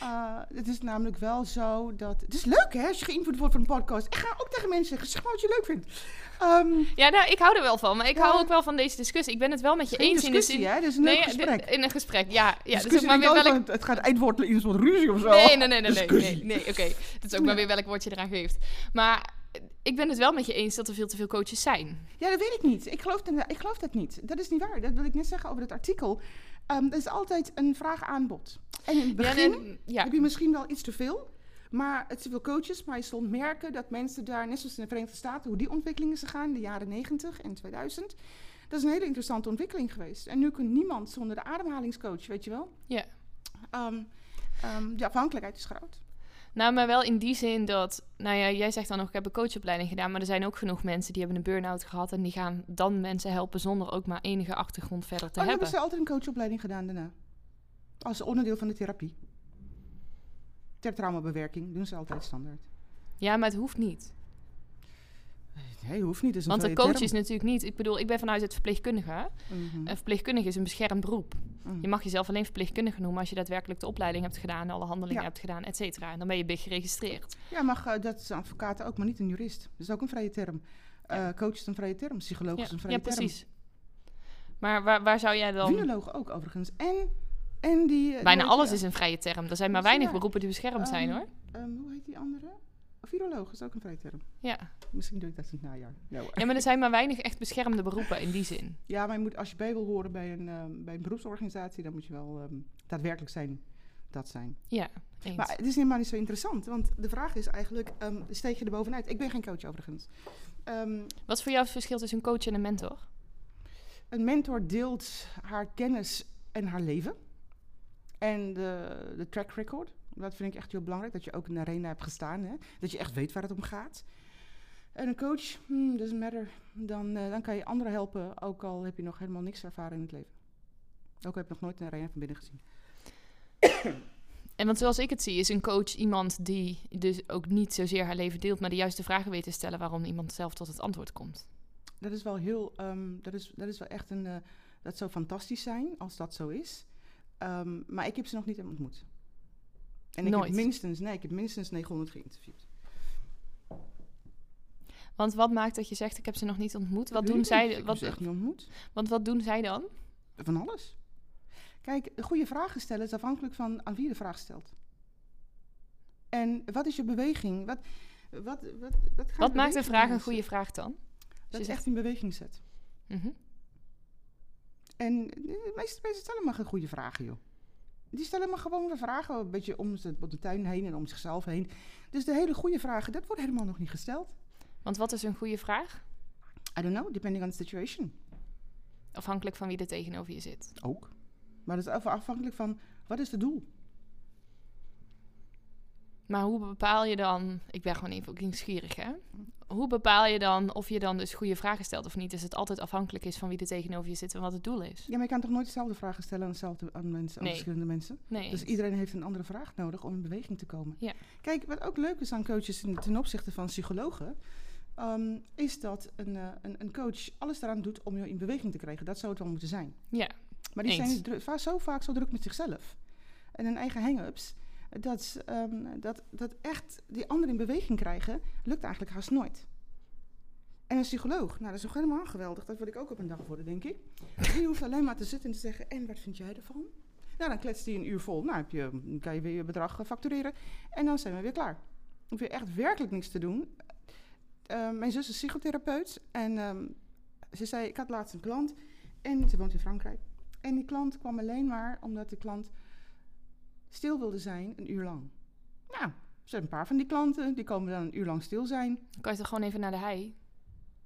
uh, het is namelijk wel zo dat... Het is leuk hè, als je geïnvloed wordt voor een podcast. Ik ga ook tegen mensen zeggen, zeg maar wat je leuk vindt. Um, ja, nou, ik hou er wel van. Maar ik hou ook wel van deze discussie. Ik ben het wel met je eens in de zin... hè? Dit is een nee, gesprek. In een gesprek, ja. ja dus ook maar weer welk... Het gaat eindwoord in een soort ruzie of zo. Nee, nee, nee, nee. nee, nee, nee, oké. Okay. Dat is ook maar weer welk woord je eraan geeft. Maar ik ben het wel met je eens dat er veel te veel coaches zijn. Ja, dat weet ik niet. Ik geloof, dat, ik geloof dat niet. Dat is niet waar. Dat wil ik net zeggen over het artikel. Um, er is altijd een vraag-aanbod. En in het begin ja, heb je misschien wel iets te veel. Maar het veel coaches, maar je zult merken dat mensen daar, net zoals in de Verenigde Staten, hoe die ontwikkelingen zijn gaan in de jaren 90 en 2000. Dat is een hele interessante ontwikkeling geweest. En nu kan niemand zonder de ademhalingscoach, weet je wel? Ja. Um, um, de afhankelijkheid is groot. Nou, maar wel in die zin dat, nou ja, jij zegt dan nog, ik heb een coachopleiding gedaan, maar er zijn ook genoeg mensen die hebben een burn-out gehad en die gaan dan mensen helpen zonder ook maar enige achtergrond verder te oh, hebben. hebben ze altijd een coachopleiding gedaan daarna? Als onderdeel van de therapie. Ter traumabewerking doen ze altijd standaard. Ja, maar het hoeft niet. Nee, hoeft niet. Is Want een coach is natuurlijk niet... Ik bedoel, ik ben vanuit het verpleegkundige. Mm Een verpleegkundige is een beschermd beroep. Mhm. Je mag jezelf alleen verpleegkundige noemen als je daadwerkelijk de opleiding hebt gedaan, alle handelingen hebt gedaan, et cetera. En dan ben je big geregistreerd. Ja, mag, uh, dat is advocaat ook, maar niet een jurist. Dat is ook een vrije term. Uh, coach is een vrije term, psycholoog is een vrije term. Ja, precies. Maar waar, waar zou jij dan... Vinoloog ook overigens. En, en die... eh, Bijna alles is een vrije term. Er zijn maar Ja. weinig beroepen die beschermd zijn, Ehm, hoor. ehm, hoe heet die andere? Viroloog is ook een vrije term. Ja. Misschien doe ik dat in het najaar. Ja, maar er zijn maar weinig echt beschermde beroepen in die zin. Ja, maar je moet, als je bij wil horen bij een, ehm, bij een beroepsorganisatie, dan moet je wel ehm, daadwerkelijk zijn. Dat zijn. Ja, eens. Maar het is helemaal niet zo interessant, want de vraag is eigenlijk, ehm, steek je er bovenuit? Ik ben geen coach overigens. Ehm, Wat is voor jou het verschil tussen een coach en een mentor? een mentor deelt haar kennis en haar leven. En de, de track record. Dat vind ik echt heel belangrijk, dat je ook in de arena hebt gestaan. Hè? Dat je echt weet waar het om gaat. En een coach, hmm, doesn't matter. Dan, eh, dan kan je anderen helpen, ook al heb je nog helemaal niks ervaren in het leven. Ook al heb je nog nooit een arena van binnen gezien. En want zoals ik het zie, is een coach iemand die dus ook niet zozeer haar leven deelt, maar de juiste vragen weet te stellen waarom iemand zelf tot het antwoord komt. Dat is wel heel, ehm, dat, is, dat is wel echt een, eh, dat zou fantastisch zijn als dat zo is. Ehm, maar ik heb ze nog niet ontmoet. En ik Nooit? heb minstens, nee, ik heb minstens 900 geïnterviewd. Want wat maakt dat je zegt, ik heb ze nog niet ontmoet? Wat doen ik zij? Ik heb Wat, ze echt niet ontmoet. want wat doen zij dan? Van alles. Kijk, goede vragen stellen is afhankelijk van aan wie je de vraag stelt. En wat is je beweging? Wat, wat, wat, wat, gaat Wat de maakt een vraag een goede vraag dan? Dat je echt in beweging zet. Mhm. En de meeste mensen stellen maar geen goede vragen, joh. Die stellen maar gewoon de vragen een beetje om de, om de tuin heen en om zichzelf heen. Dus de hele goede vragen, dat wordt helemaal nog niet gesteld. Want wat is een goede vraag? I don't know, depending on the situation. Afhankelijk van wie er tegenover je zit. Ook. Maar dat is af- afhankelijk van, wat is het doel? Maar hoe bepaal je dan... Ik ben gewoon even nieuwsgierig, hè? Hoe bepaal je dan of je dan dus goede vragen stelt of niet? Is het altijd afhankelijk is van wie er tegenover je zit en wat het doel is? Ja, maar je kan toch nooit dezelfde vragen stellen aan, dezelfde, aan, mensen, aan Nee. verschillende mensen? Nee. Dus iedereen heeft een andere vraag nodig om in beweging te komen. Ja. Kijk, wat ook leuk is aan coaches ten opzichte van psychologen, ehm, is dat een, eh, een, een coach alles eraan doet om je in beweging te krijgen. Dat zou het wel moeten zijn. Ja, Maar die Eens. zijn va- zo vaak zo druk met zichzelf en hun eigen hang-ups, dat, ehm, dat, dat echt die anderen in beweging krijgen, lukt eigenlijk haast nooit. En een psycholoog, nou dat is toch helemaal geweldig, dat wil ik ook op een dag worden, denk ik. Die hoeft alleen maar te zitten en te zeggen, en wat vind jij ervan? Nou, dan kletst hij een uur vol. Nou, heb je, kan je weer je bedrag eh, factureren. En dan zijn we weer klaar. Hoef je echt werkelijk niks te doen. Eh, mijn zus is psychotherapeut. En ehm, ze zei, ik had laatst een klant. En ze woont in Frankrijk. En die klant kwam alleen maar omdat de klant stil wilde zijn een uur lang. Nou, er zijn een paar van die klanten. Die komen dan een uur lang stil zijn. kan je toch gewoon even naar de hei?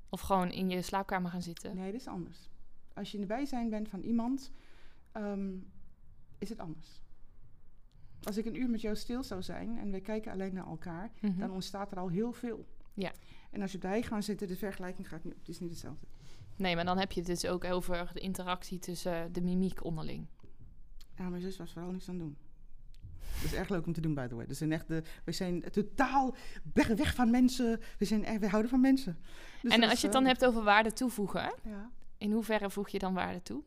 Of gewoon in je slaapkamer gaan zitten? Nee, dat is anders. Als je in de bijzijn bent van iemand, ehm, is het anders. Als ik een uur met jou stil zou zijn en wij kijken alleen naar elkaar, Mhm. dan ontstaat er al heel veel. Ja. En als je op de hei gaat zitten, de vergelijking gaat niet, het is niet hetzelfde. Nee, maar dan heb je het dus ook over de interactie tussen de mimiek onderling. Ja, mijn zus was vooral niks aan het doen. Dat is erg leuk om te doen, by the way. Dus zijn echt de, we zijn totaal weg, weg van mensen. We, zijn we houden van mensen. Dus en als is je het dan geweldig. hebt over waarde toevoegen? Ja. in hoeverre voeg je dan waarde toe?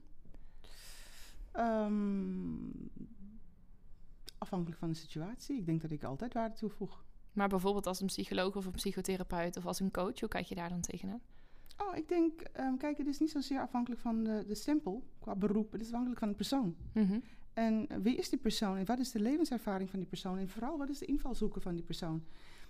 Ehm, afhankelijk van de situatie. Ik denk dat ik altijd waarde toevoeg. Maar bijvoorbeeld als een psycholoog of een psychotherapeut of als een coach, hoe kijk je daar dan tegenaan? Oh, ik denk, ehm, kijk, het is niet zozeer afhankelijk van de, de stempel qua beroep. Het is afhankelijk van de persoon. Mhm. En wie is die persoon en wat is de levenservaring van die persoon? En vooral, wat is de invalshoeken van die persoon?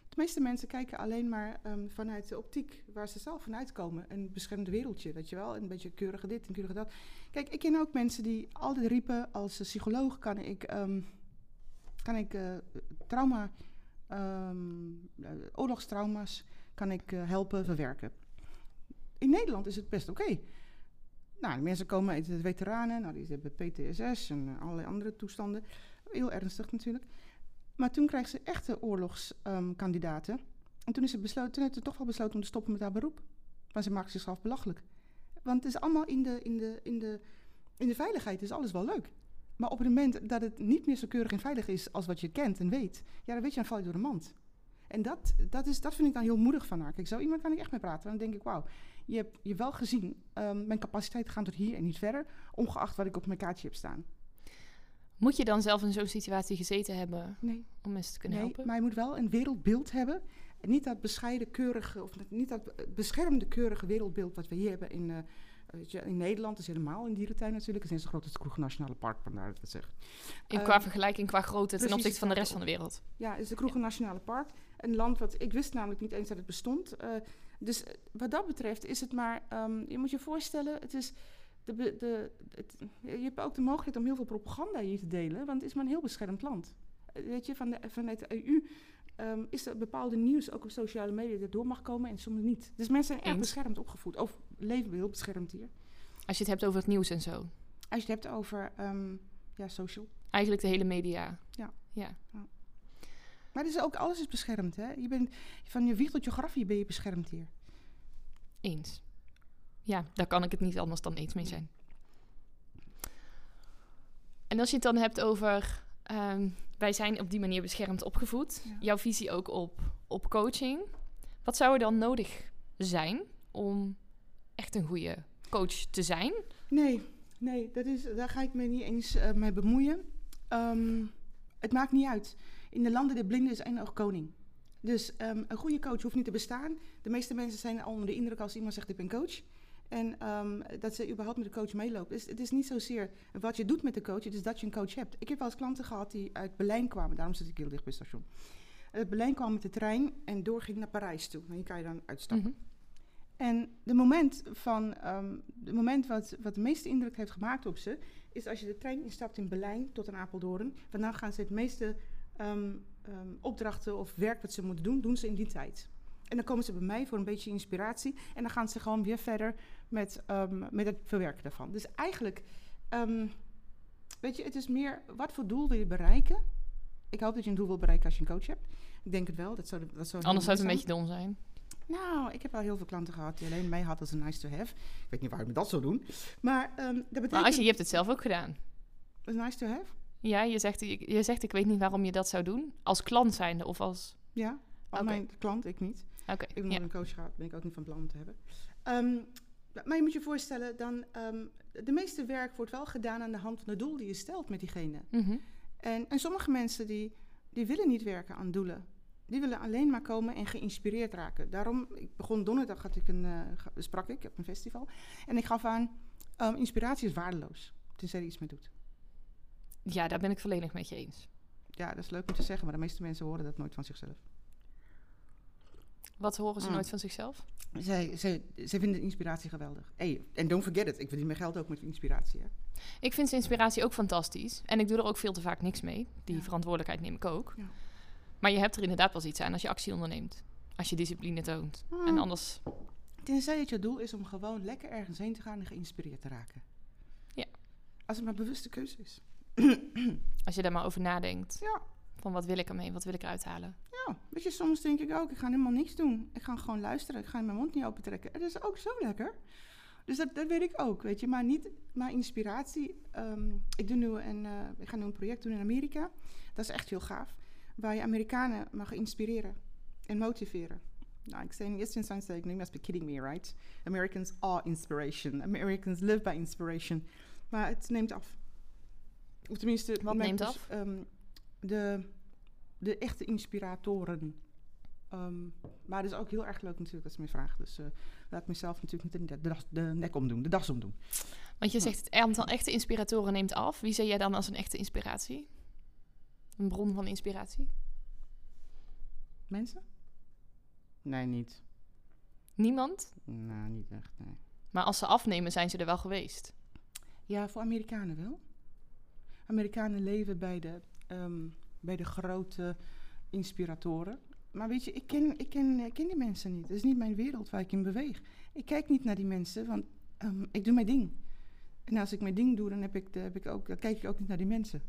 De meeste mensen kijken alleen maar ehm, vanuit de optiek waar ze zelf vanuit komen. Een beschermd wereldje, weet je wel? Een beetje keurige dit en keurige dat. Kijk, ik ken ook mensen die altijd riepen, als psycholoog kan ik, ehm, kan ik eh, trauma, eh, oorlogstrauma's, kan ik eh, helpen verwerken. In Nederland is het best oké. Nou, mensen komen uit de veteranen, nou, die hebben PTSS en eh, allerlei andere toestanden. Heel ernstig natuurlijk. Maar toen kreeg ze echte oorlogskandidaten. en toen, is ze besloten, toen heeft ze toch wel besloten om te stoppen met haar beroep. Maar ze maakt zichzelf belachelijk. Want het is allemaal in de, in de, in de, in de veiligheid is alles wel leuk. Maar op het moment dat het niet meer zo keurig en veilig is als wat je kent en weet, ja, dan weet je, dan val je door de mand. En dat, dat, is, dat vind ik dan heel moedig van haar. Kijk, zo iemand kan ik echt mee praten. Dan denk ik, wauw, je hebt je wel gezien, ehm, mijn capaciteiten gaan tot hier en niet verder, ongeacht wat ik op mijn kaartje heb staan. Moet je dan zelf in zo'n situatie gezeten hebben Nee, om mensen te kunnen nee helpen? maar je moet wel een wereldbeeld hebben. En niet dat bescheiden, keurige, of niet dat beschermde, keurige wereldbeeld wat we hier hebben in, je, in Nederland is helemaal een dierentuin natuurlijk. Het is het Kroeg Nationale Park, vandaar dat het zeggen. In, Ehm, qua vergelijking, qua grootte ten opzichte van de rest van de wereld. Ja, het is de Kroegen Nationale Park. Een land wat ik wist namelijk niet eens dat het bestond. Eh, dus eh, wat dat betreft is het maar, ehm, je moet je voorstellen, het is de, de, het, je hebt ook de mogelijkheid om heel veel propaganda hier te delen, want het is maar een heel beschermd land. Eh, Weet je, van de, vanuit de EU ehm, is er bepaalde nieuws ook op sociale media dat door mag komen en soms niet. Dus mensen zijn erg Eens. beschermd opgevoed, of leven heel beschermd hier. Als je het hebt over het nieuws en zo. Als je het hebt over ehm, ja, social. Eigenlijk de hele media. Ja. ja. Maar is ook, alles is beschermd, hè. Je bent, van je wieg tot je grafje ben je beschermd hier. Eens. Ja, daar kan ik het niet anders dan eens mee zijn. En als je het dan hebt over... ehm, wij zijn op die manier beschermd opgevoed. Ja. Jouw visie ook op, op coaching. Wat zou er dan nodig zijn om echt een goede coach te zijn? Nee, nee, dat is, daar ga ik me niet eens eh, mee bemoeien. Ehm, het maakt niet uit. In de landen der blinden is één oog koning. Dus ehm, een goede coach hoeft niet te bestaan. De meeste mensen zijn al onder de indruk als iemand zegt ik ben coach. En ehm, dat ze überhaupt met de coach meelopen. Dus het is niet zozeer wat je doet met de coach, het is dat je een coach hebt. Ik heb wel eens klanten gehad die uit Berlijn kwamen, daarom zit ik heel dicht bij het station. Uit Berlijn kwam met de trein en doorging naar Parijs toe. En hier kan je dan uitstappen. Mhm. En de moment, van, ehm de moment wat, wat de meeste indruk heeft gemaakt op ze, is als je de trein instapt in Berlijn tot aan Apeldoorn. Want dan gaan ze het meeste ehm, ehm, opdrachten of werk wat ze moeten doen, doen ze in die tijd. En dan komen ze bij mij voor een beetje inspiratie. En dan gaan ze gewoon weer verder met, ehm, met het verwerken daarvan. Dus eigenlijk, weet je, het is meer wat voor doel wil je bereiken. Ik hoop dat je een doel wil bereiken als je een coach hebt. Ik denk het wel. Dat zou, dat zou Anders zou het een beetje dom zijn. Nou, ik heb al heel veel klanten gehad die alleen mij had als een nice to have. Ik weet niet waarom je dat zou doen. Maar ehm, dat betekent... Maar als je, je hebt het zelf ook gedaan. Een nice to have? Ja, je zegt, je, je zegt ik weet niet waarom je dat zou doen. Als klant zijnde of als... Ja. Mijn klant, ik niet. Oké, Ik ben ja. een coach gehad, ben ik ook niet van plan om te hebben. Ehm, maar je moet je voorstellen, dan, ehm, de meeste werk wordt wel gedaan aan de hand van het doel die je stelt met diegene. Mhm. En, en sommige mensen die, die willen niet werken aan doelen. Die willen alleen maar komen en geïnspireerd raken. Daarom, ik begon donderdag, had ik een, eh, sprak ik op een festival. En ik gaf aan, ehm, inspiratie is waardeloos. Tenzij je er iets mee doet. Ja, daar ben ik volledig met je eens. Ja, dat is leuk om te zeggen, maar de meeste mensen horen dat nooit van zichzelf. Wat horen ze Mm. nooit van zichzelf? Zij, zij, zij vinden inspiratie geweldig. Hey, en don't forget it, ik verdien mijn geld ook met inspiratie. Hè? Ik vind inspiratie ook fantastisch. En ik doe er ook veel te vaak niks mee. Die Ja. verantwoordelijkheid neem ik ook. Ja. Maar je hebt er inderdaad wel iets aan als je actie onderneemt. Als je discipline toont. En Mm. anders... Tenzij het je doel is om gewoon lekker ergens heen te gaan en geïnspireerd te raken. Ja. Als het maar bewuste keuze is. Als je daar maar over nadenkt. Ja. Van wat wil ik ermee? Wat wil ik eruit halen? Ja, weet je, soms denk ik ook, ik ga helemaal niks doen. Ik ga gewoon luisteren, ik ga mijn mond niet open trekken. Dat is ook zo lekker. Dus dat, dat weet ik ook, weet je. Maar niet, maar inspiratie. ehm, ik, doe nu een, eh, ik ga nu een project doen in Amerika. Dat is echt heel gaaf. Waar je Amerikanen mag inspireren en motiveren. Nou, ik zei in eerste instantie, ik, you must be kidding me, right? Americans are inspiration. Americans live by inspiration. Maar het neemt af. Of tenminste... Wat neemt pers- af? ehm, de, de echte inspiratoren. Ehm, maar het is ook heel erg leuk natuurlijk dat ze me vragen. Dus eh, laat mezelf natuurlijk niet de, de, de nek omdoen, de das omdoen. Want je zegt het aantal echte inspiratoren neemt af. Wie zie jij dan als een echte inspiratie? Een bron van inspiratie? Mensen? Nee, niet. Niemand? Nou, niet echt, nee. Maar als ze afnemen, zijn ze er wel geweest. Ja, voor Amerikanen wel. Amerikanen leven bij de, ehm, bij de grote inspiratoren. Maar weet je, ik ken, ik, ken, ik ken die mensen niet. Het is niet mijn wereld waar ik in beweeg. Ik kijk niet naar die mensen, want ehm, ik doe mijn ding. En als ik mijn ding doe, dan, heb ik, de- heb ik ook, dan kijk ik ook niet naar die mensen.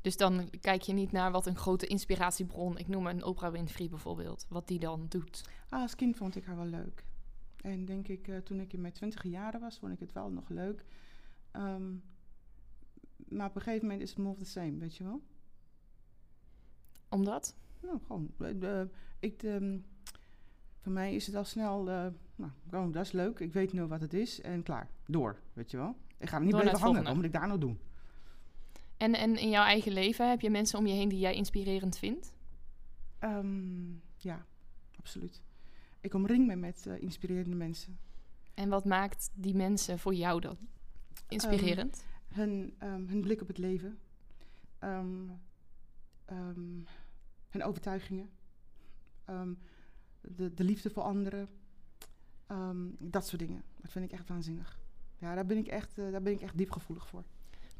Dus dan kijk je niet naar wat een grote inspiratiebron, ik noem een Oprah Winfrey bijvoorbeeld, wat die dan doet. Ah, als kind vond ik haar wel leuk. En denk ik, eh, toen ik in mijn twintig jaren was, vond ik het wel nog leuk. Ehm, maar op een gegeven moment is het more of the same, weet je wel? Omdat? Nou, gewoon. eh, ik, ehm, voor mij is het al snel, eh, nou, gewoon, dat is leuk. Ik weet nu wat het is en klaar. Door, weet je wel. Ik ga er niet blijven hangen. Wat moet ik daar nou doen? En, en in jouw eigen leven heb je mensen om je heen die jij inspirerend vindt? Ehm, ja, absoluut. Ik omring me met eh, inspirerende mensen. En wat maakt die mensen voor jou dan inspirerend? Hun, ehm, hun blik op het leven. Ehm, ehm, hun overtuigingen. De, de liefde voor anderen. Dat soort dingen. Dat vind ik echt waanzinnig. Ja, daar ben ik echt, eh, daar ben ik echt diep gevoelig voor.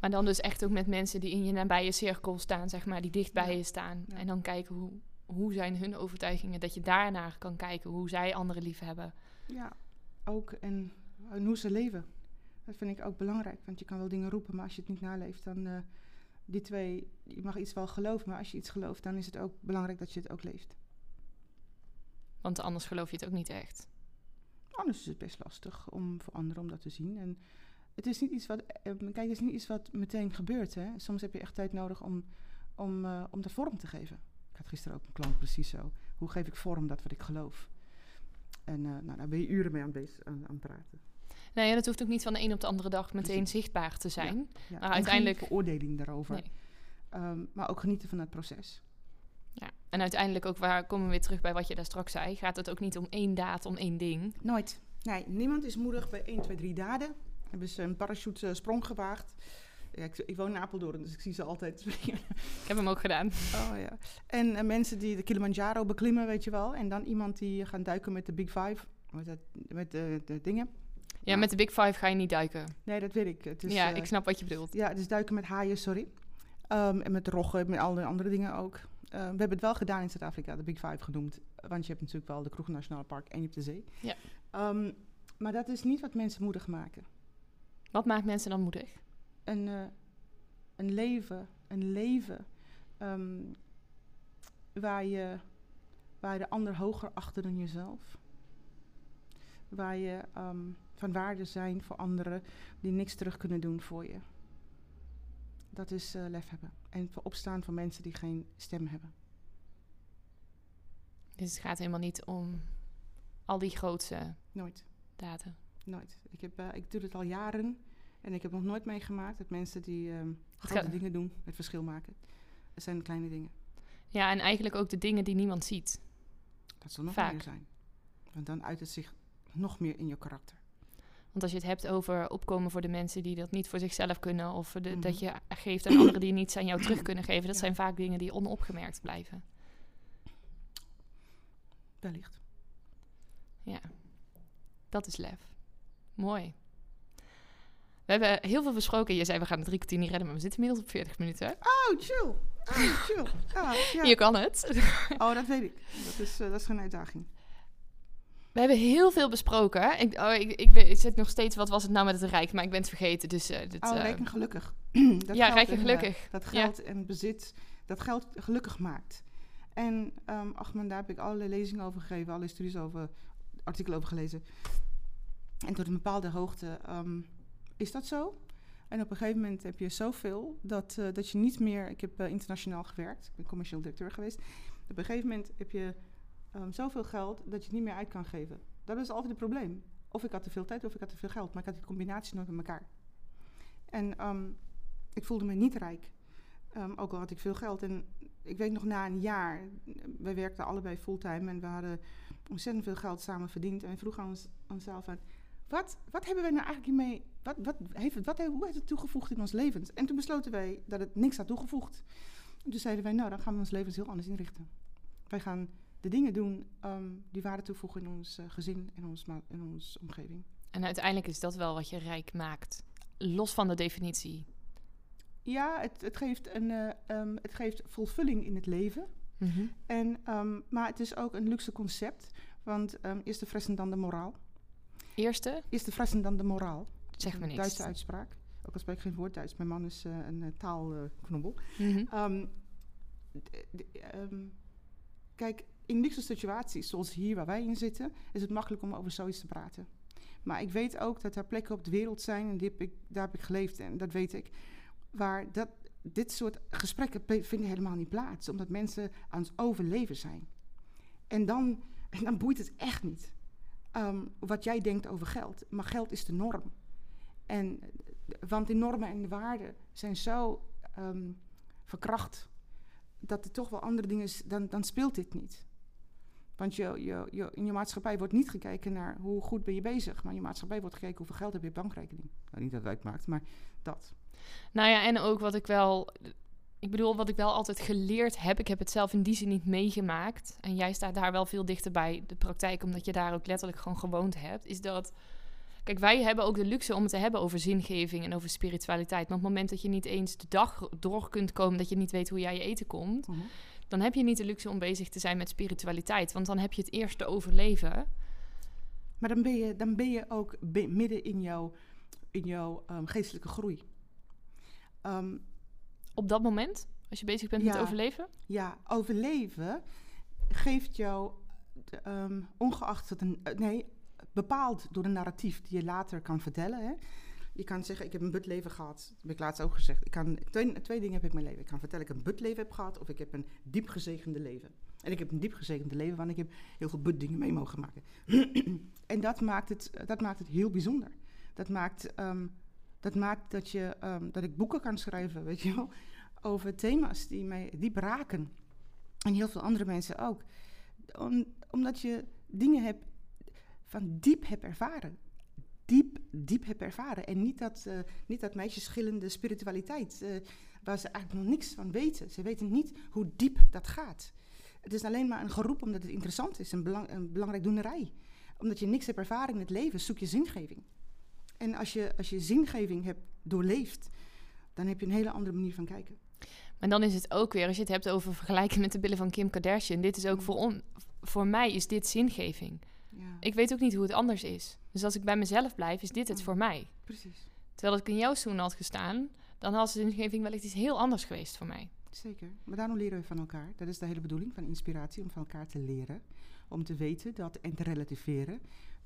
Maar dan dus echt ook met mensen die in je nabije cirkel staan, zeg maar, die dicht bij Ja. je staan. Ja. En dan kijken hoe, hoe zijn hun overtuigingen, dat je daarnaar kan kijken hoe zij anderen lief hebben. Ja, ook. En, en hoe ze leven. Dat vind ik ook belangrijk. Want je kan wel dingen roepen, maar als je het niet naleeft, dan... eh, die twee, je mag iets wel geloven, maar als je iets gelooft, dan is het ook belangrijk dat je het ook leeft. Want anders geloof je het ook niet echt. Anders is het best lastig om voor anderen om dat te zien. En het is niet iets wat, eh, kijk, het is niet iets wat meteen gebeurt. Hè. Soms heb je echt tijd nodig om, om, eh, om dat vorm te geven. Ik had gisteren ook een klant precies zo. Hoe geef ik vorm dat wat ik geloof? En nou, daar ben je uren mee aan, bezig, aan, aan het praten. Nou ja, dat hoeft ook niet van de een op de andere dag meteen Precies. zichtbaar te zijn. Ja. Maar en uiteindelijk- Geen veroordeling daarover. Nee. Ehm, maar ook genieten van het proces. Ja. En uiteindelijk ook, waar komen we weer terug bij wat je daar straks zei, gaat het ook niet om één daad, om één ding. Nooit. Nee, niemand is moedig bij 1, 2, 3 daden. Hebben ze een parachute eh, sprong gewaagd. Ja, ik, ik woon in Apeldoorn, dus ik zie ze altijd. Ik heb hem ook gedaan. oh ja. En eh, mensen die de Kilimanjaro beklimmen, weet je wel. En dan iemand die gaan duiken met de Big Five. Met, dat, met de, de dingen. Ja, met de Big Five ga je niet duiken. Nee, dat weet ik. Ja, eh, ik snap wat je bedoelt. Ja, is duiken met haaien, sorry. Ehm, en met roggen, met alle andere dingen ook. Eh, we hebben het wel gedaan in Zuid-Afrika, de Big Five genoemd. Want je hebt natuurlijk wel de Kroeg Nationaal Park en je hebt de zee. Ja. Ehm, maar dat is niet wat mensen moedig maken. Wat maakt mensen dan moedig? Een, eh, een leven, een leven ehm, waar, je, waar je de ander hoger achter dan jezelf. Waar je ehm, van waarde zijn voor anderen die niks terug kunnen doen voor je. Dat is eh, lef hebben. En voor opstaan voor mensen die geen stem hebben. Dus het gaat helemaal niet om al die grootste Nooit. daden. Nooit. Ik, heb, eh, ik doe het al jaren en ik heb nog nooit meegemaakt dat mensen die ehm, grote dingen doen, het verschil maken. Het zijn kleine dingen. Ja, en eigenlijk ook de dingen die niemand ziet. Dat zal nog Vaak. meer zijn. Want dan uit het zich nog meer in je karakter. Want als je het hebt over opkomen voor de mensen die dat niet voor zichzelf kunnen, of de, Mhm. dat je geeft aan anderen die niets aan jou terug kunnen geven, dat Ja. zijn vaak dingen die onopgemerkt blijven. Wellicht. Ja, dat is lef. Mooi. We hebben heel veel besproken. Je zei we gaan het drie kwartier niet redden, maar we zitten inmiddels op 40 minuten. Oh, chill. Oh, chill. Ja, ja. Je kan het. Oh, dat weet ik. Dat is, eh, dat is geen uitdaging. We hebben heel veel besproken. Ik, oh, ik, ik, weet- ik zit nog steeds, wat was het nou met het Rijk? Maar ik ben het vergeten. Dus, eh, dit, Oh, eh, rijk en gelukkig. dat ja, rijk en eh, gelukkig. dat Ja. geld en bezit, dat geld gelukkig maakt. En ehm ach man, daar heb ik allerlei lezingen over gegeven, allerlei studies over, artikelen over gelezen. En tot een bepaalde hoogte ehm, is dat zo. En op een gegeven moment heb je zoveel dat, dat je niet meer... Ik heb internationaal gewerkt, ik ben commercieel directeur geweest. Op een gegeven moment heb je ehm, zoveel geld dat je het niet meer uit kan geven. Dat is altijd het probleem. Of ik had te veel tijd of ik had te veel geld, maar ik had die combinatie nooit met elkaar. En ehm, ik voelde me niet rijk. Ehm, ook al had ik veel geld. En ik weet nog na een jaar, wij werkten allebei fulltime en we hadden ontzettend veel geld samen verdiend. En we vroegen aan ons, onszelf aan, wat, wat hebben wij nou eigenlijk hiermee, wat, wat heeft het, wat, hoe heeft het toegevoegd in ons levens? En toen besloten wij dat het niks had toegevoegd. En toen zeiden wij, nou dan gaan we ons levens heel anders inrichten. Wij gaan de dingen doen ehm, die waarde toevoegen in ons eh, gezin en ons, in onze omgeving. En uiteindelijk is dat wel wat je rijk maakt. Los van de definitie. Ja, het, het, geeft een, eh, ehm, het geeft volvulling in het leven. En, ehm, maar het is ook een luxe concept. Want eerst de fressen dan de moraal. Eerste, Eerst de fressen dan de moraal. zeg me niks. Duitse uitspraak. Ook al spreek ik geen woord Duits. Mijn man is eh, een taalknobbel. Mhm. Kijk, in luxe situaties zoals hier waar wij in zitten... is het makkelijk om over zoiets te praten. Maar ik weet ook dat er plekken op de wereld zijn... en ik, daar heb ik geleefd en dat weet ik... waar dat, dit soort gesprekken vinden helemaal niet plaats. Omdat mensen aan het overleven zijn. En dan, en dan boeit het echt niet ehm, wat jij denkt over geld. Maar geld is de norm. En, want die normen en de waarden zijn zo ehm, verkracht... dat er toch wel andere dingen is, dan, dan speelt dit niet. Want je, je, je, in je maatschappij wordt niet gekeken naar hoe goed ben je bezig. Maar in je maatschappij wordt gekeken hoeveel geld heb je op je bankrekening. Nou, niet dat het uitmaakt, maar dat. Nou ja, en ook wat ik wel... Ik bedoel, wat ik wel altijd geleerd heb... Ik heb het zelf in die zin niet meegemaakt. En jij staat daar wel veel dichter bij de praktijk... omdat je daar ook letterlijk gewoon gewoond hebt. Is dat... Kijk, wij hebben ook de luxe om het te hebben over zingeving en over spiritualiteit. Maar op het moment dat je niet eens de dag door kunt komen... dat je niet weet hoe jij je eten komt... Mhm. Dan heb je niet de luxe om bezig te zijn met spiritualiteit. Want dan heb je het eerste overleven. Maar dan ben je, dan ben je ook midden in jouw, in jouw ehm, geestelijke groei. Ehm, Op dat moment, als je bezig bent met overleven. ja, overleven geeft jou, ehm, ongeacht het een, eh, nee, bepaald door een narratief die je later kan vertellen. Hè. Je kan zeggen, ik heb een butleven gehad. Dat heb ik laatst ook gezegd. Ik kan, twee, twee dingen heb ik in mijn leven. Ik kan vertellen, ik een butleven heb gehad of ik heb een diep gezegende leven. En ik heb een diep gezegende leven, want ik heb heel veel butdingen mee mogen maken. en dat maakt, het, dat maakt het heel bijzonder. Dat maakt, ehm, dat, maakt dat, je, ehm, dat ik boeken kan schrijven, weet je wel, over thema's die mij diep raken. En heel veel andere mensen ook. Om- omdat je dingen hebt van diep heb ervaren. Diep, diep heb ervaren. En niet dat, eh niet dat meisjesschillende spiritualiteit, eh, waar ze eigenlijk nog niks van weten. Ze weten niet hoe diep dat gaat. Het is alleen maar een geroep omdat het interessant is, een, belang, een belangrijk doenerij. Omdat je niks hebt ervaren in het leven, zoek je zingeving. En als je, als je zingeving hebt doorleefd, dan heb je een hele andere manier van kijken. Maar dan is het ook weer, als je het hebt over vergelijken met de billen van Kim Kardashian. Dit is ook Mm. voor, on, voor mij is dit zingeving. Ja, Ik weet ook niet hoe het anders is. Dus als ik bij mezelf blijf, is dit het voor mij. precies. Terwijl ik in jouw schoen had gestaan, dan had de zingeving wellicht iets heel anders geweest voor mij. Zeker. Maar daarom leren we van elkaar. Dat is de hele bedoeling van inspiratie, om van elkaar te leren. Om te weten dat en te relativeren.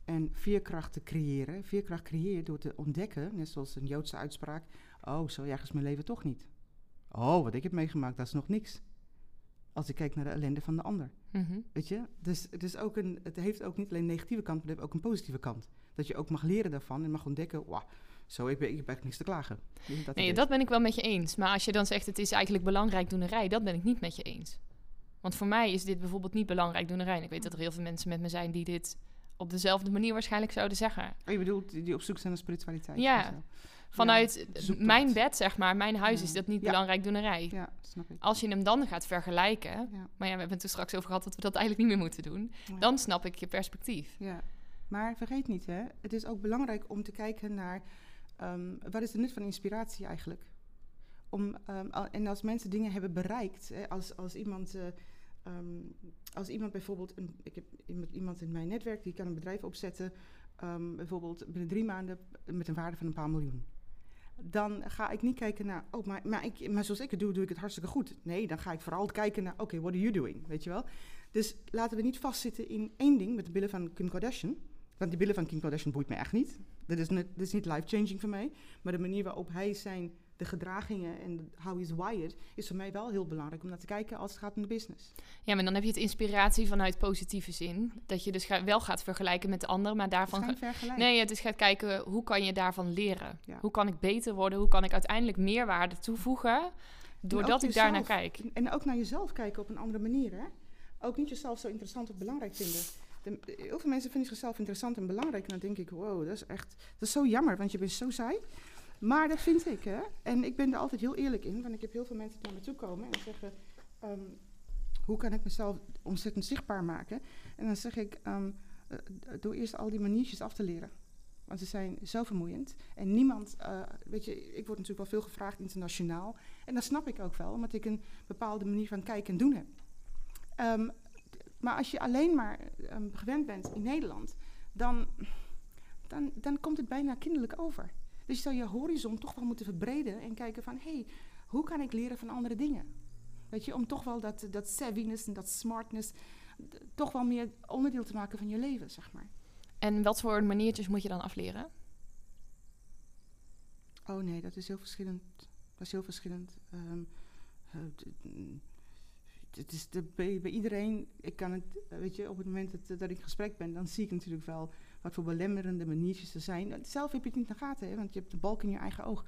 En veerkracht te creëren. Veerkracht creëer door te ontdekken, net zoals een Joodse uitspraak. Oh, zo erg is mijn leven toch niet. Oh, wat ik heb meegemaakt, dat is nog niks. Als ik kijk naar de ellende van de ander. Mhm. Weet je? Dus het, is ook een, het heeft ook niet alleen een negatieve kant, maar het heeft ook een positieve kant. Dat je ook mag leren daarvan en mag ontdekken, wauw, zo, ik, ben, ik heb eigenlijk niks te klagen. Dat Nee, dat ben ik wel met je eens. Maar als je dan zegt het is eigenlijk belangrijk doenerij, dat ben ik niet met je eens. Want voor mij is dit bijvoorbeeld niet belangrijk doenerij. En ik weet dat er heel veel mensen met me zijn die dit op dezelfde manier waarschijnlijk zouden zeggen. Oh, je bedoelt die die op zoek zijn naar spiritualiteit? Ja. Vanuit mijn bed, zeg maar, mijn huis is dat niet belangrijk doenerij. Ja, snap ik. Als je hem dan gaat vergelijken, maar ja, we hebben het er straks over gehad dat we dat eigenlijk niet meer moeten doen, dan snap ik je perspectief. Ja, maar vergeet niet, hè, het is ook belangrijk om te kijken naar ehm, wat is de nut van inspiratie eigenlijk? Om, ehm, al- en als mensen dingen hebben bereikt, hè, als, als, iemand, eh, ehm, als iemand bijvoorbeeld, een, ik heb iemand- in mijn netwerk die kan een bedrijf opzetten, bijvoorbeeld binnen drie maanden met een waarde van een paar miljoen. Dan ga ik niet kijken naar, oh, maar, maar, ik, maar zoals ik het doe, doe ik het hartstikke goed. Nee, dan ga ik vooral kijken naar, oké, what are you doing? Weet je wel? Dus laten we niet vastzitten in één ding met de billen van Kim Kardashian. Want die billen van Kim Kardashian boeit me echt niet. Dat is, dat is niet life-changing voor mij. Maar de manier waarop hij zijn, de gedragingen en how he's wired, is voor mij wel heel belangrijk om naar te kijken als het gaat om de business. Ja, maar dan heb je het inspiratie vanuit positieve zin. Dat je dus ga- wel gaat vergelijken met de ander, maar Het is daarvan... geen ga- vergelijk. Nee, het is gaat kijken hoe kan je daarvan leren. Ja. Hoe kan ik beter worden? Hoe kan ik uiteindelijk meerwaarde toevoegen doordat ik daar naar jezelf. kijk? En ook naar jezelf kijken op een andere manier. Hè? Ook niet jezelf zo interessant of belangrijk vinden. De, heel veel mensen vinden zichzelf interessant en belangrijk. En dan denk ik, wow, dat is echt dat is zo jammer, want je bent zo saai. Maar dat vind ik, hè. En ik ben er altijd heel eerlijk in, want ik heb heel veel mensen die naar me toe komen en zeggen... ehm, hoe kan ik mezelf ontzettend zichtbaar maken? En dan zeg ik, ehm, eh, door eerst al die maniertjes af te leren. Want ze zijn zo vermoeiend. En niemand, eh, weet je, ik word natuurlijk wel veel gevraagd internationaal. En dat snap ik ook wel, omdat ik een bepaalde manier van kijken en doen heb. Ehm, maar als je alleen maar gewend bent in Nederland, dan, dan, dan komt het bijna kinderlijk over. Dus je zou je horizon toch wel moeten verbreden en kijken van, hé, hey, hoe kan ik leren van andere dingen? Weet je, om toch wel dat, dat savviness en dat smartness toch wel meer onderdeel te maken van je leven, zeg maar. En wat voor maniertjes moet je dan afleren? Oh nee, dat is heel verschillend. Dat is heel verschillend. Ehm, eh, het is de, bij, bij iedereen, ik kan het, eh, weet je, op het moment dat, dat ik in gesprek ben, dan zie ik natuurlijk wel wat voor belemmerende maniertjes er zijn. Zelf heb je het niet in de gaten, hè, want je hebt de balk in je eigen oog.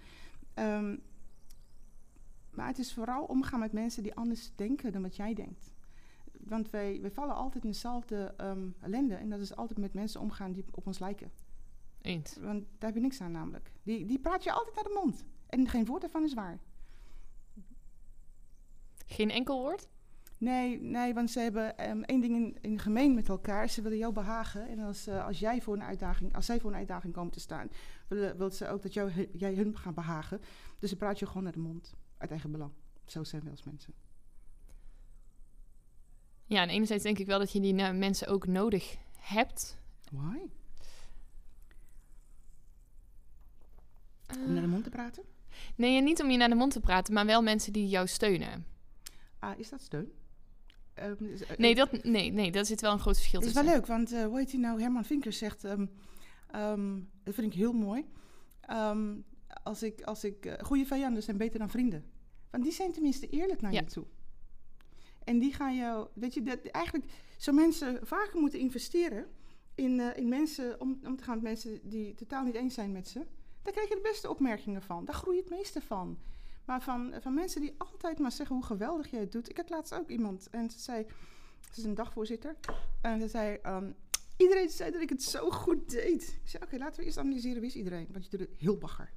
Ehm, maar het is vooral omgaan met mensen die anders denken dan wat jij denkt. want wij, wij vallen altijd in dezelfde ehm, ellende. En dat is altijd met mensen omgaan die op ons lijken. Eens. Want daar heb je niks aan namelijk. Die, die praat je altijd naar de mond. En geen woord daarvan is waar. Geen enkel woord? Nee, nee want ze hebben ehm, één ding in, in gemeen met elkaar. Ze willen jou behagen. En als, eh, als, jij voor een uitdaging, als zij voor een uitdaging komen te staan, willen, wil ze ook dat jou, jij hun gaat behagen. Dus ze praat je gewoon naar de mond. Uit eigen belang. Zo zijn we als mensen. Ja, en enerzijds denk ik wel dat je die uh, mensen ook nodig hebt. Why? Om naar de mond te praten? Nee, niet om je naar de mond te praten, maar wel mensen die jou steunen. Ah, is dat steun? Um, nee, dat, nee, nee, dat zit wel een groot verschil tussen. Het is wel leuk, want uh, hoe heet hij nou? Herman Vinkers zegt, um, um, dat vind ik heel mooi. als ik, als ik, uh, goede vijanden zijn beter dan vrienden. Want die zijn tenminste eerlijk naar ja. je toe. En die gaan jou, weet je, dat, eigenlijk zou mensen vaker moeten investeren in, uh, in mensen, om, om te gaan met mensen die totaal niet eens zijn met ze. Daar krijg je de beste opmerkingen van. Daar groei je het meeste van. Maar van, van mensen die altijd maar zeggen hoe geweldig jij het doet. Ik had laatst ook iemand en ze zei, ze is een dagvoorzitter. En ze zei, um, iedereen zei dat ik het zo goed deed. Ik zei, oké, laten we eerst analyseren wie is iedereen. Want je doet het heel bagger.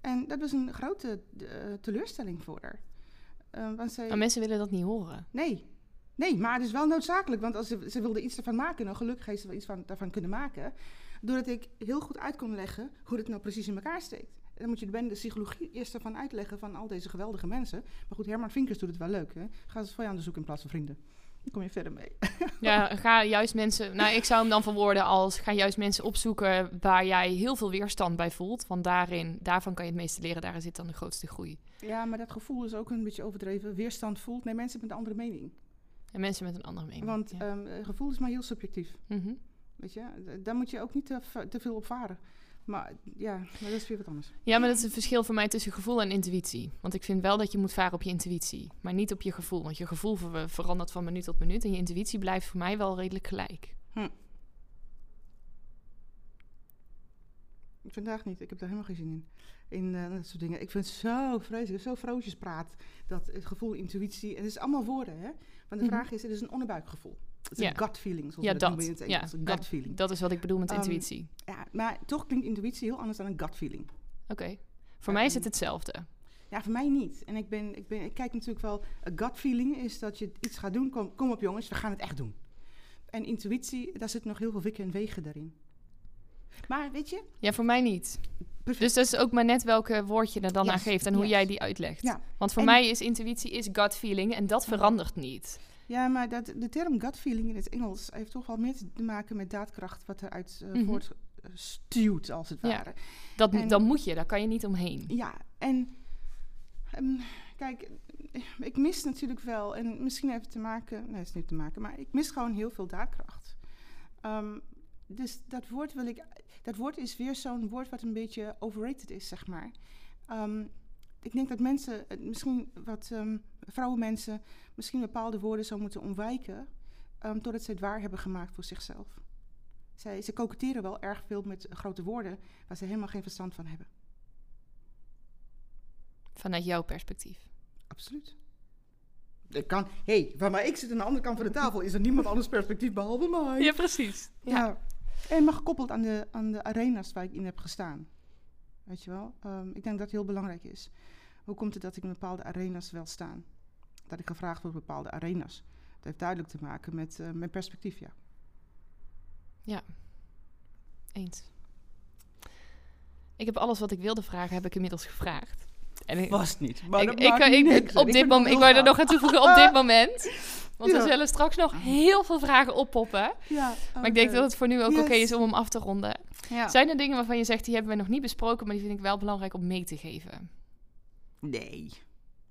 En dat was een grote uh, teleurstelling voor haar. Uh, want zij... Maar mensen willen dat niet horen. Nee. Nee, maar het is wel noodzakelijk. Want als ze, ze wilde iets ervan maken, dan gelukkig heeft ze wel iets van, daarvan kunnen maken. Doordat ik heel goed uit kon leggen hoe het nou precies in elkaar steekt. Dan moet je de, de psychologie eerst ervan uitleggen van al deze geweldige mensen. Maar goed, Herman Vinkers doet het wel leuk. Hè? Ga eens voor je aan de zoek in plaats van vrienden. Dan kom je verder mee. ja, ga juist mensen... Nou, ik zou hem dan verwoorden als... Ga juist mensen opzoeken waar jij heel veel weerstand bij voelt. Want daarin, daarvan kan je het meeste leren. Daar zit dan de grootste groei. Ja, maar dat gevoel is ook een beetje overdreven. Weerstand voelt... Nee, mensen met een andere mening. En mensen met een andere mening. Want ja. um, gevoel is maar heel subjectief. Mm Weet je, daar moet je ook niet te, te veel op varen. Maar ja, maar dat is weer wat anders. Ja, maar dat is het verschil voor mij tussen gevoel en intuïtie. Want ik vind wel dat je moet varen op je intuïtie, maar niet op je gevoel. Want je gevoel ver verandert van minuut tot minuut en je intuïtie blijft voor mij wel redelijk gelijk. Hm. Vandaag niet. Ik heb daar helemaal geen zin in. In uh, dat soort dingen. Ik vind het zo vreselijk, zo vrootjes praat. Dat het gevoel, intuïtie. En het is allemaal woorden, hè? Want de mhm. vraag is, het is een onderbuikgevoel. Het is een gut feeling, zoals ja, dat, noemen in het Engels. Ja, gut feeling. Dat is wat ik bedoel met um, intuïtie. Ja, maar toch klinkt intuïtie heel anders dan een gut feeling. Oké. Voor mij is het hetzelfde. Ja, voor mij niet. En ik, ben, ik, ben, ik kijk natuurlijk wel... Een gut feeling is dat je iets gaat doen. Kom, kom op jongens, we gaan het echt doen. En intuïtie, daar zit nog heel veel wikken en wegen daarin. Maar weet je... Ja, voor mij niet. Perfect. Dus dat is ook maar net welke woord je er dan aan geeft en hoe jij die uitlegt. Ja. Want voor mij is intuïtie is gut feeling en dat verandert niet. Ja, maar dat, de term gut feeling in het Engels heeft toch wel meer te maken met daadkracht wat eruit uh, mm -hmm. voortstuwt, als het ware. Dat, en, dan moet je, daar kan je niet omheen. Ja, en um, kijk, ik mis natuurlijk wel, en misschien heeft het te maken, nee, het is niet te maken, maar ik mis gewoon heel veel daadkracht. Um, dus dat woord wil ik, dat woord is weer zo'n woord wat een beetje overrated is, zeg maar. Um, ik denk dat mensen, misschien wat um, vrouwenmensen, misschien bepaalde woorden zou moeten ontwijken. Um, doordat ze het waar hebben gemaakt voor zichzelf. Zij, ze koketeren wel erg veel met grote woorden waar ze helemaal geen verstand van hebben. Vanuit jouw perspectief? Absoluut. Ik kan, hé, hey, maar ik zit aan de andere kant van de tafel, is er niemand anders perspectief behalve mij. Ja, precies. Ja. ja. En maar gekoppeld aan de, aan de arena's waar ik in heb gestaan. Weet je wel? Um, ik denk dat dat heel belangrijk is. Hoe komt het dat ik in bepaalde arena's wel staan? Dat ik gevraagd word op bepaalde arena's. Dat heeft duidelijk te maken met uh, mijn perspectief, ja. Ja, eens. Ik heb alles wat ik wilde vragen, heb ik inmiddels gevraagd. En ik, Was niet. Maar ik, ik, ik, op dit moment, ik wou er nog aan toevoegen op dit moment. Want ja. er zullen straks nog heel veel vragen oppoppen. Ja, Maar ik denk dat het voor nu ook yes. oké is om hem af te ronden. Ja. Zijn er dingen waarvan je zegt, die hebben we nog niet besproken, maar die vind ik wel belangrijk om mee te geven? Nee.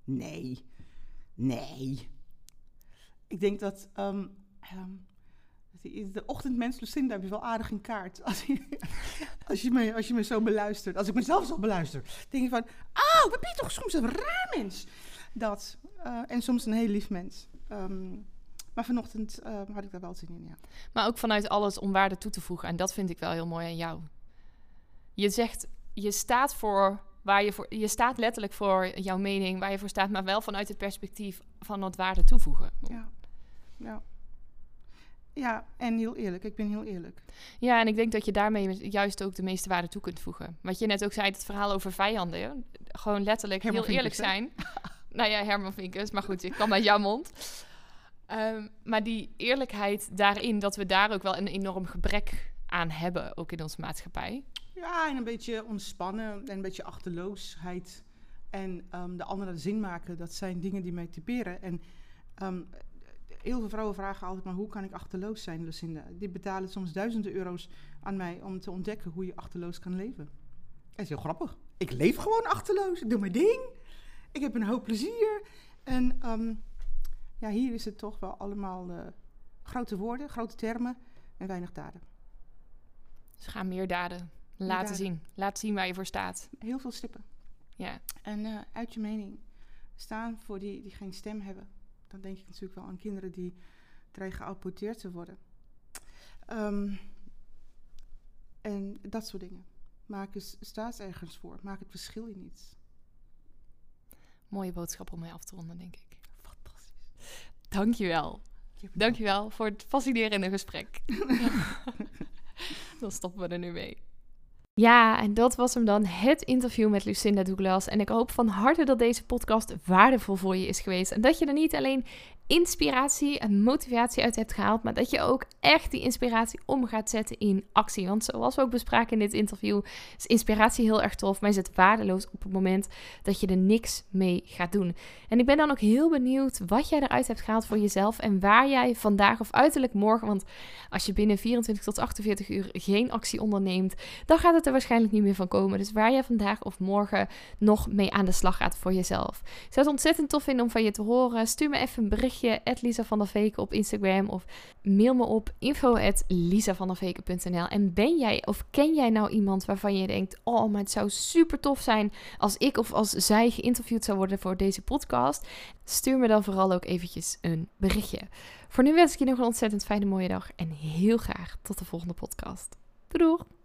Nee. Nee. Ik denk dat... Um, um, de ochtendmens Lucinda heb je wel aardig in kaart. Als je, als, je me, als je me zo beluistert. Als ik mezelf zo beluister. denk je van... Oh, wat ben je toch soms een raar mens. Dat. Uh, en soms een heel lief mens. Um, maar vanochtend uh, had ik daar wel zin in, ja. Maar ook vanuit alles om waarde toe te voegen. En dat vind ik wel heel mooi aan jou. Je zegt, je staat voor waar je voor, je staat letterlijk voor jouw mening, waar je voor staat, maar wel vanuit het perspectief van wat waarde toevoegen. Ja. Ja. Ja, en heel eerlijk. Ik ben heel eerlijk. Ja, en ik denk dat je daarmee juist ook de meeste waarde toe kunt voegen. Wat je net ook zei, het verhaal over vijanden. Gewoon letterlijk Herman heel eerlijk zijn. nou ja, Herman Vinkers, maar goed, ik kwam uit jouw mond. Ehm, maar die eerlijkheid daarin, dat we daar ook wel een enorm gebrek aan hebben, ook in onze maatschappij. Ja, en een beetje ontspannen en een beetje achterloosheid. En ehm, de andere zin maken, dat zijn dingen die mij typeren. En ehm, heel veel vrouwen vragen altijd maar hoe kan ik achterloos zijn, Lucinda? Die betalen soms duizenden euro's aan mij om te ontdekken hoe je achterloos kan leven. Dat is heel grappig. Ik leef gewoon achterloos. Ik doe mijn ding. Ik heb een hoop plezier. En ehm, ja, hier is het toch wel allemaal eh, grote woorden, grote termen en weinig daden. Dus ga meer daden laten daden. zien. Laat zien waar je voor staat. Heel veel stippen. Ja. En eh, uit je mening staan voor die die geen stem hebben. Dan denk ik natuurlijk wel aan kinderen die dreigen geautoriteerd te worden. Ehm, en dat soort dingen. Maak eens, sta ergens voor. Maak het verschil in iets. Mooie boodschap om mee af te ronden, denk ik. Fantastisch. Dankjewel. Dankjewel voor het fascinerende gesprek. dan stoppen we er nu mee. Ja, en dat was hem dan, het interview met Lucinda Douglas. En ik hoop van harte dat deze podcast waardevol voor je is geweest. En dat je er niet alleen inspiratie en motivatie uit hebt gehaald, maar dat je ook echt die inspiratie om gaat zetten in actie. Want zoals we ook bespraken in dit interview, is inspiratie heel erg tof, maar is het waardeloos op het moment dat je er niks mee gaat doen. En ik ben dan ook heel benieuwd wat jij eruit hebt gehaald voor jezelf en waar jij vandaag of uiterlijk morgen, want als je binnen 24 tot 48 uur geen actie onderneemt, dan gaat het er waarschijnlijk niet meer van komen. Dus waar jij vandaag of morgen nog mee aan de slag gaat voor jezelf. Ik zou het ontzettend tof vinden om van je te horen. Stuur me even een berichtje, Lisa van der Veken op Instagram of mail me op info@lisavanderveken.nl. En ben jij of ken jij nou iemand waarvan je denkt, oh, maar het zou super tof zijn als ik of als zij geïnterviewd zou worden voor deze podcast? Stuur me dan vooral ook eventjes een berichtje. Voor nu wens ik je nog een ontzettend fijne mooie dag en heel graag tot de volgende podcast. Doei!